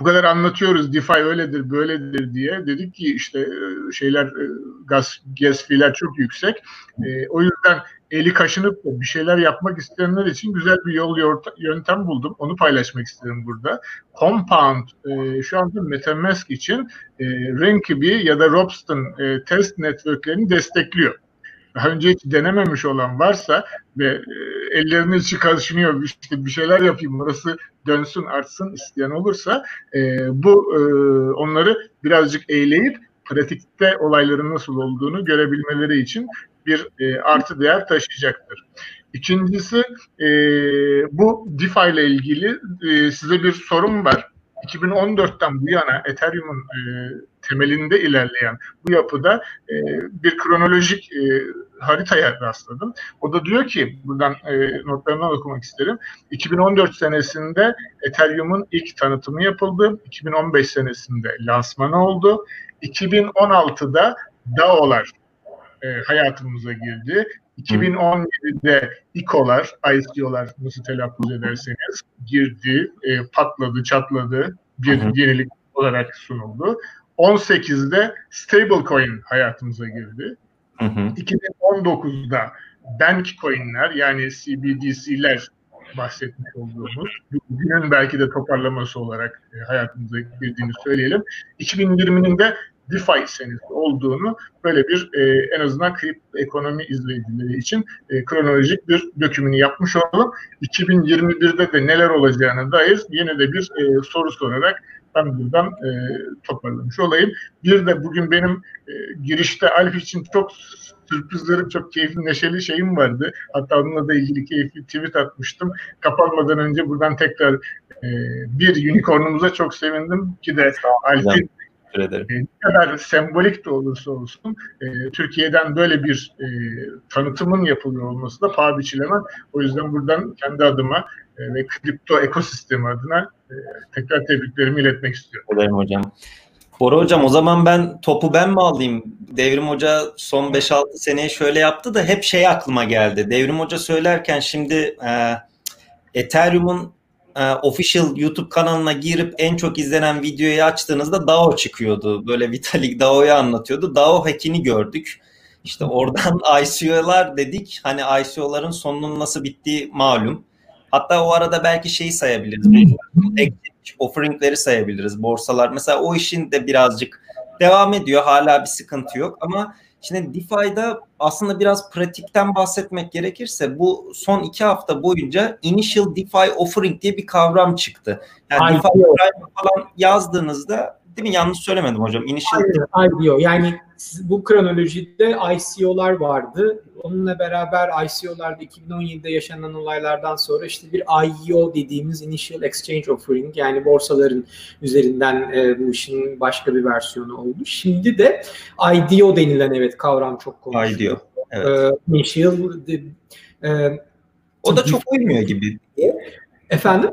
bu kadar anlatıyoruz DeFi öyledir böyledir diye dedik ki işte e, şeyler e, gaz fiiller çok yüksek. E, o yüzden eli kaşınıp bir şeyler yapmak isteyenler için güzel bir yol yöntem buldum. Onu paylaşmak istedim burada. Compound e, şu anda MetaMask için e, Rankibi ya da Robston e, test networklerini destekliyor. Daha önce hiç denememiş olan varsa ve e, ellerinin içi kaşınıyor işte bir şeyler yapayım orası dönsün artsın isteyen olursa e, bu e, onları birazcık eğleyip pratikte olayların nasıl olduğunu görebilmeleri için bir e, artı değer taşıyacaktır. İkincisi e, bu DeFi ile ilgili e, size bir sorum var. 2014'ten bu yana Ethereum'un e, temelinde ilerleyen bu yapıda e, bir kronolojik e, haritaya rastladım. O da diyor ki, buradan e, notlarından okumak isterim. 2014 senesinde Ethereum'un ilk tanıtımı yapıldı. 2015 senesinde lansmanı oldu. 2016'da DAO'lar e, hayatımıza girdi. 2017'de ICO'lar, ICO'lar nasıl telaffuz ederseniz girdi, e, patladı, çatladı, bir yenilik olarak sunuldu. 18'de stablecoin hayatımıza girdi. Hı hı. 2019'da bank coin'ler yani CBDC'ler bahsetmiş olduğumuz bugünün belki de toparlaması olarak e, hayatımıza girdiğini söyleyelim. 2020'nin de DeFi senesi olduğunu böyle bir e, en azından kripto ekonomi izleyicileri için e, kronolojik bir dökümünü yapmış olalım. 2021'de de neler olacağına dair yine de bir e, soru sorarak ben buradan e, toparlamış olayım. Bir de bugün benim e, girişte Alf için çok sürprizlerim, çok keyifli, neşeli şeyim vardı. Hatta onunla da ilgili keyifli tweet atmıştım. Kapanmadan önce buradan tekrar e, bir unicornumuza çok sevindim ki de Alf'in Teşekkür ederim. E, ne kadar sembolik de olursa olsun e, Türkiye'den böyle bir e, tanıtımın yapılıyor olması da paha biçilemez. O yüzden buradan kendi adıma e, ve kripto ekosistemi adına e, tekrar tebriklerimi iletmek istiyorum. Ederim hocam. Bora hocam o zaman ben topu ben mi alayım? Devrim Hoca son 5-6 seneyi şöyle yaptı da hep şey aklıma geldi. Devrim Hoca söylerken şimdi e, Ethereum'un e, official YouTube kanalına girip en çok izlenen videoyu açtığınızda DAO çıkıyordu. Böyle Vitalik DAO'yu anlatıyordu. DAO hackini gördük. İşte oradan ICO'lar dedik. Hani ICO'ların sonunun nasıl bittiği malum. Hatta o arada belki şeyi sayabiliriz. offeringleri sayabiliriz. Borsalar. Mesela o işin de birazcık devam ediyor. Hala bir sıkıntı yok ama Şimdi DeFi'da aslında biraz pratikten bahsetmek gerekirse bu son iki hafta boyunca Initial DeFi Offering diye bir kavram çıktı. Yani IPO. DeFi falan yazdığınızda değil mi? Yanlış söylemedim hocam. Initial Hayır, IPO. Yani bu kronolojide ICO'lar vardı. Onunla beraber ICO'larda 2017'de yaşanan olaylardan sonra işte bir IEO dediğimiz Initial Exchange Offering yani borsaların üzerinden e, bu işin başka bir versiyonu oldu. Şimdi de IDO denilen evet kavram çok konuşuluyor. IDO. Evet. E, Initial e, o da çok uymuyor gibi. Efendim?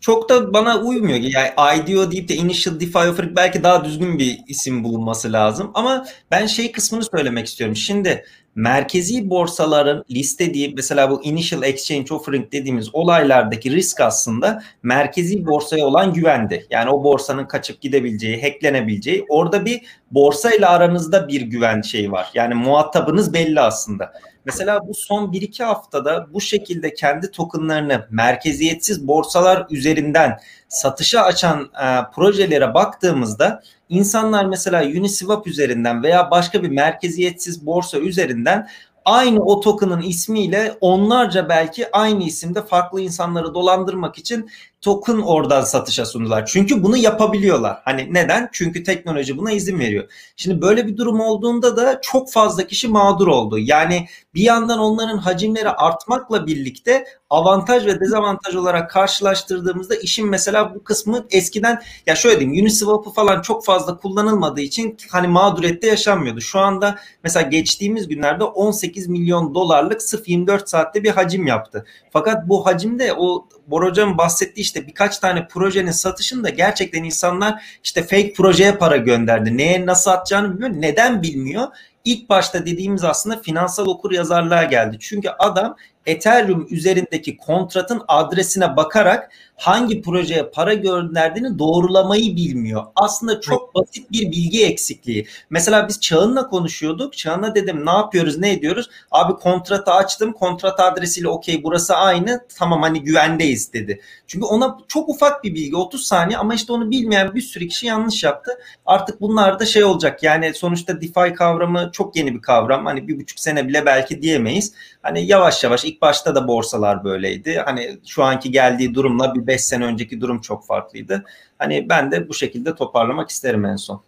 Çok da bana uymuyor. Yani IDO deyip de Initial DeFi Offering belki daha düzgün bir isim bulunması lazım. Ama ben şey kısmını söylemek istiyorum. Şimdi merkezi borsaların listediği mesela bu Initial Exchange Offering dediğimiz olaylardaki risk aslında merkezi borsaya olan güvendi. Yani o borsanın kaçıp gidebileceği, hacklenebileceği. Orada bir borsa ile aranızda bir güven şeyi var. Yani muhatabınız belli aslında. Mesela bu son 1-2 haftada bu şekilde kendi tokenlarını merkeziyetsiz borsalar üzerinden satışa açan e, projelere baktığımızda insanlar mesela Uniswap üzerinden veya başka bir merkeziyetsiz borsa üzerinden aynı o token'ın ismiyle onlarca belki aynı isimde farklı insanları dolandırmak için token oradan satışa sundular. Çünkü bunu yapabiliyorlar. Hani neden? Çünkü teknoloji buna izin veriyor. Şimdi böyle bir durum olduğunda da çok fazla kişi mağdur oldu. Yani bir yandan onların hacimleri artmakla birlikte avantaj ve dezavantaj olarak karşılaştırdığımızda işin mesela bu kısmı eskiden ya şöyle diyeyim Uniswap'ı falan çok fazla kullanılmadığı için hani mağduriyette yaşanmıyordu. Şu anda mesela geçtiğimiz günlerde 18 milyon dolarlık sırf 24 saatte bir hacim yaptı. Fakat bu hacimde o Boroca'nın bahsettiği işte birkaç tane projenin satışında gerçekten insanlar işte fake projeye para gönderdi. Neye nasıl atacağını bilmiyor. Neden bilmiyor? İlk başta dediğimiz aslında finansal okur yazarlığa geldi. Çünkü adam Ethereum üzerindeki kontratın adresine bakarak hangi projeye para gönderdiğini doğrulamayı bilmiyor. Aslında çok basit bir bilgi eksikliği. Mesela biz Çağın'la konuşuyorduk. Çağın'a dedim ne yapıyoruz ne ediyoruz? Abi kontratı açtım. Kontrat adresiyle okey burası aynı. Tamam hani güvendeyiz dedi. Çünkü ona çok ufak bir bilgi 30 saniye ama işte onu bilmeyen bir sürü kişi yanlış yaptı. Artık bunlar da şey olacak yani sonuçta DeFi kavramı çok yeni bir kavram. Hani bir buçuk sene bile belki diyemeyiz. Hani yavaş yavaş ilk başta da borsalar böyleydi. Hani şu anki geldiği durumla bir 5 sene önceki durum çok farklıydı. Hani ben de bu şekilde toparlamak isterim en son.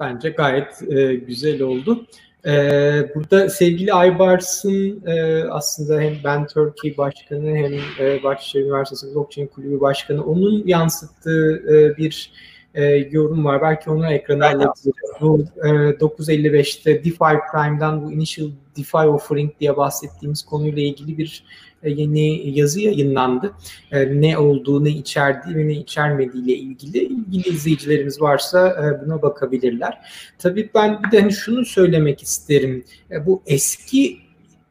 Bence gayet e, güzel oldu. Ee, burada sevgili Aybars'ın e, aslında hem Ben Turkey Başkanı hem e, Bahçeşehir Üniversitesi Blockchain Kulübü Başkanı onun yansıttığı e, bir e, yorum var. Belki onu ekrana alabiliriz. Bu e, 955'te DeFi Prime'dan bu Initial DeFi Offering diye bahsettiğimiz konuyla ilgili bir e, yeni yazı yayınlandı. E, ne olduğu, ne içerdiği ve ne içermediği ile ilgili ilgili izleyicilerimiz varsa e, buna bakabilirler. Tabii ben bir de hani şunu söylemek isterim. Bu eski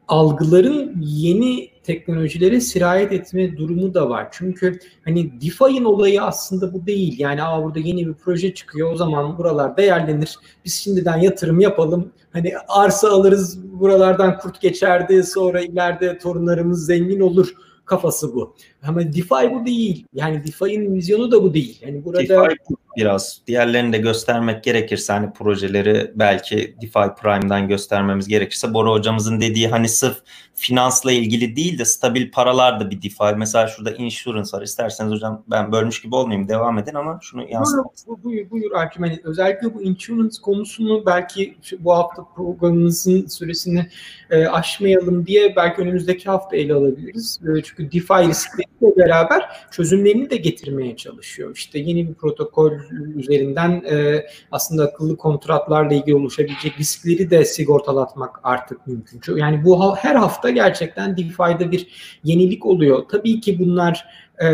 algıların yeni teknolojilere sirayet etme durumu da var. Çünkü hani DeFi'nin olayı aslında bu değil. Yani aa burada yeni bir proje çıkıyor o zaman buralar değerlenir. Biz şimdiden yatırım yapalım. Hani arsa alırız buralardan kurt geçerdi sonra ileride torunlarımız zengin olur kafası bu. Ama DeFi bu değil. Yani DeFi'nin vizyonu da bu değil. Yani burada DeFi biraz diğerlerini de göstermek gerekirse hani projeleri belki DeFi Prime'dan göstermemiz gerekirse Bora hocamızın dediği hani sırf finansla ilgili değil de stabil paralar da bir DeFi. Mesela şurada insurance var. İsterseniz hocam ben bölmüş gibi olmayayım devam edin ama şunu yansıtmak bu, Buyur, buyur Hakim. Hani özellikle bu insurance konusunu belki bu hafta programımızın süresini e, aşmayalım diye belki önümüzdeki hafta ele alabiliriz. E, çünkü DeFi riskleriyle beraber çözümlerini de getirmeye çalışıyor. İşte yeni bir protokol üzerinden e, aslında akıllı kontratlarla ilgili oluşabilecek riskleri de sigortalatmak artık mümkün. Yani bu her hafta gerçekten DeFi'de bir yenilik oluyor. Tabii ki bunlar e,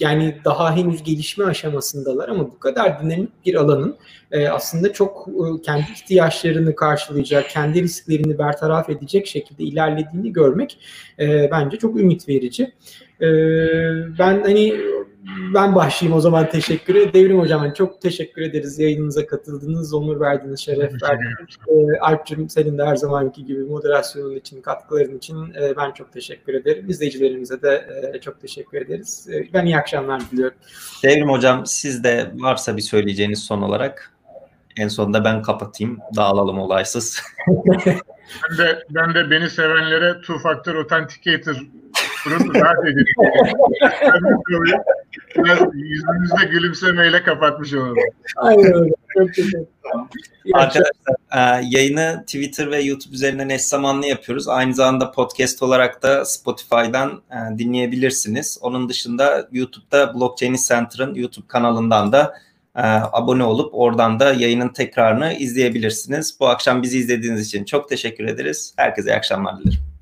yani daha henüz gelişme aşamasındalar ama bu kadar dinamik bir alanın e, aslında çok e, kendi ihtiyaçlarını karşılayacak, kendi risklerini bertaraf edecek şekilde ilerlediğini görmek e, bence çok ümit verici. E, ben hani ben başlayayım o zaman teşekkür ederim. Devrim Hocam hani çok teşekkür ederiz yayınımıza katıldınız, onur verdiniz, şeref verdiniz. Ee, Alp'cim senin de her zamanki gibi moderasyonun için, katkıların için e, ben çok teşekkür ederim. İzleyicilerimize de e, çok teşekkür ederiz. E, ben iyi akşamlar diliyorum. Devrim Hocam siz de varsa bir söyleyeceğiniz son olarak en sonunda ben kapatayım, dağılalım olaysız. ben de ben de beni sevenlere two factor authenticator Burası rahat edin. Biraz yüzünüzde gülümsemeyle kapatmış olalım. Aynen öyle. Arkadaşlar e, yayını Twitter ve YouTube üzerinden eş zamanlı yapıyoruz. Aynı zamanda podcast olarak da Spotify'dan e, dinleyebilirsiniz. Onun dışında YouTube'da Blockchain Center'ın YouTube kanalından da e, abone olup oradan da yayının tekrarını izleyebilirsiniz. Bu akşam bizi izlediğiniz için çok teşekkür ederiz. Herkese iyi akşamlar dilerim.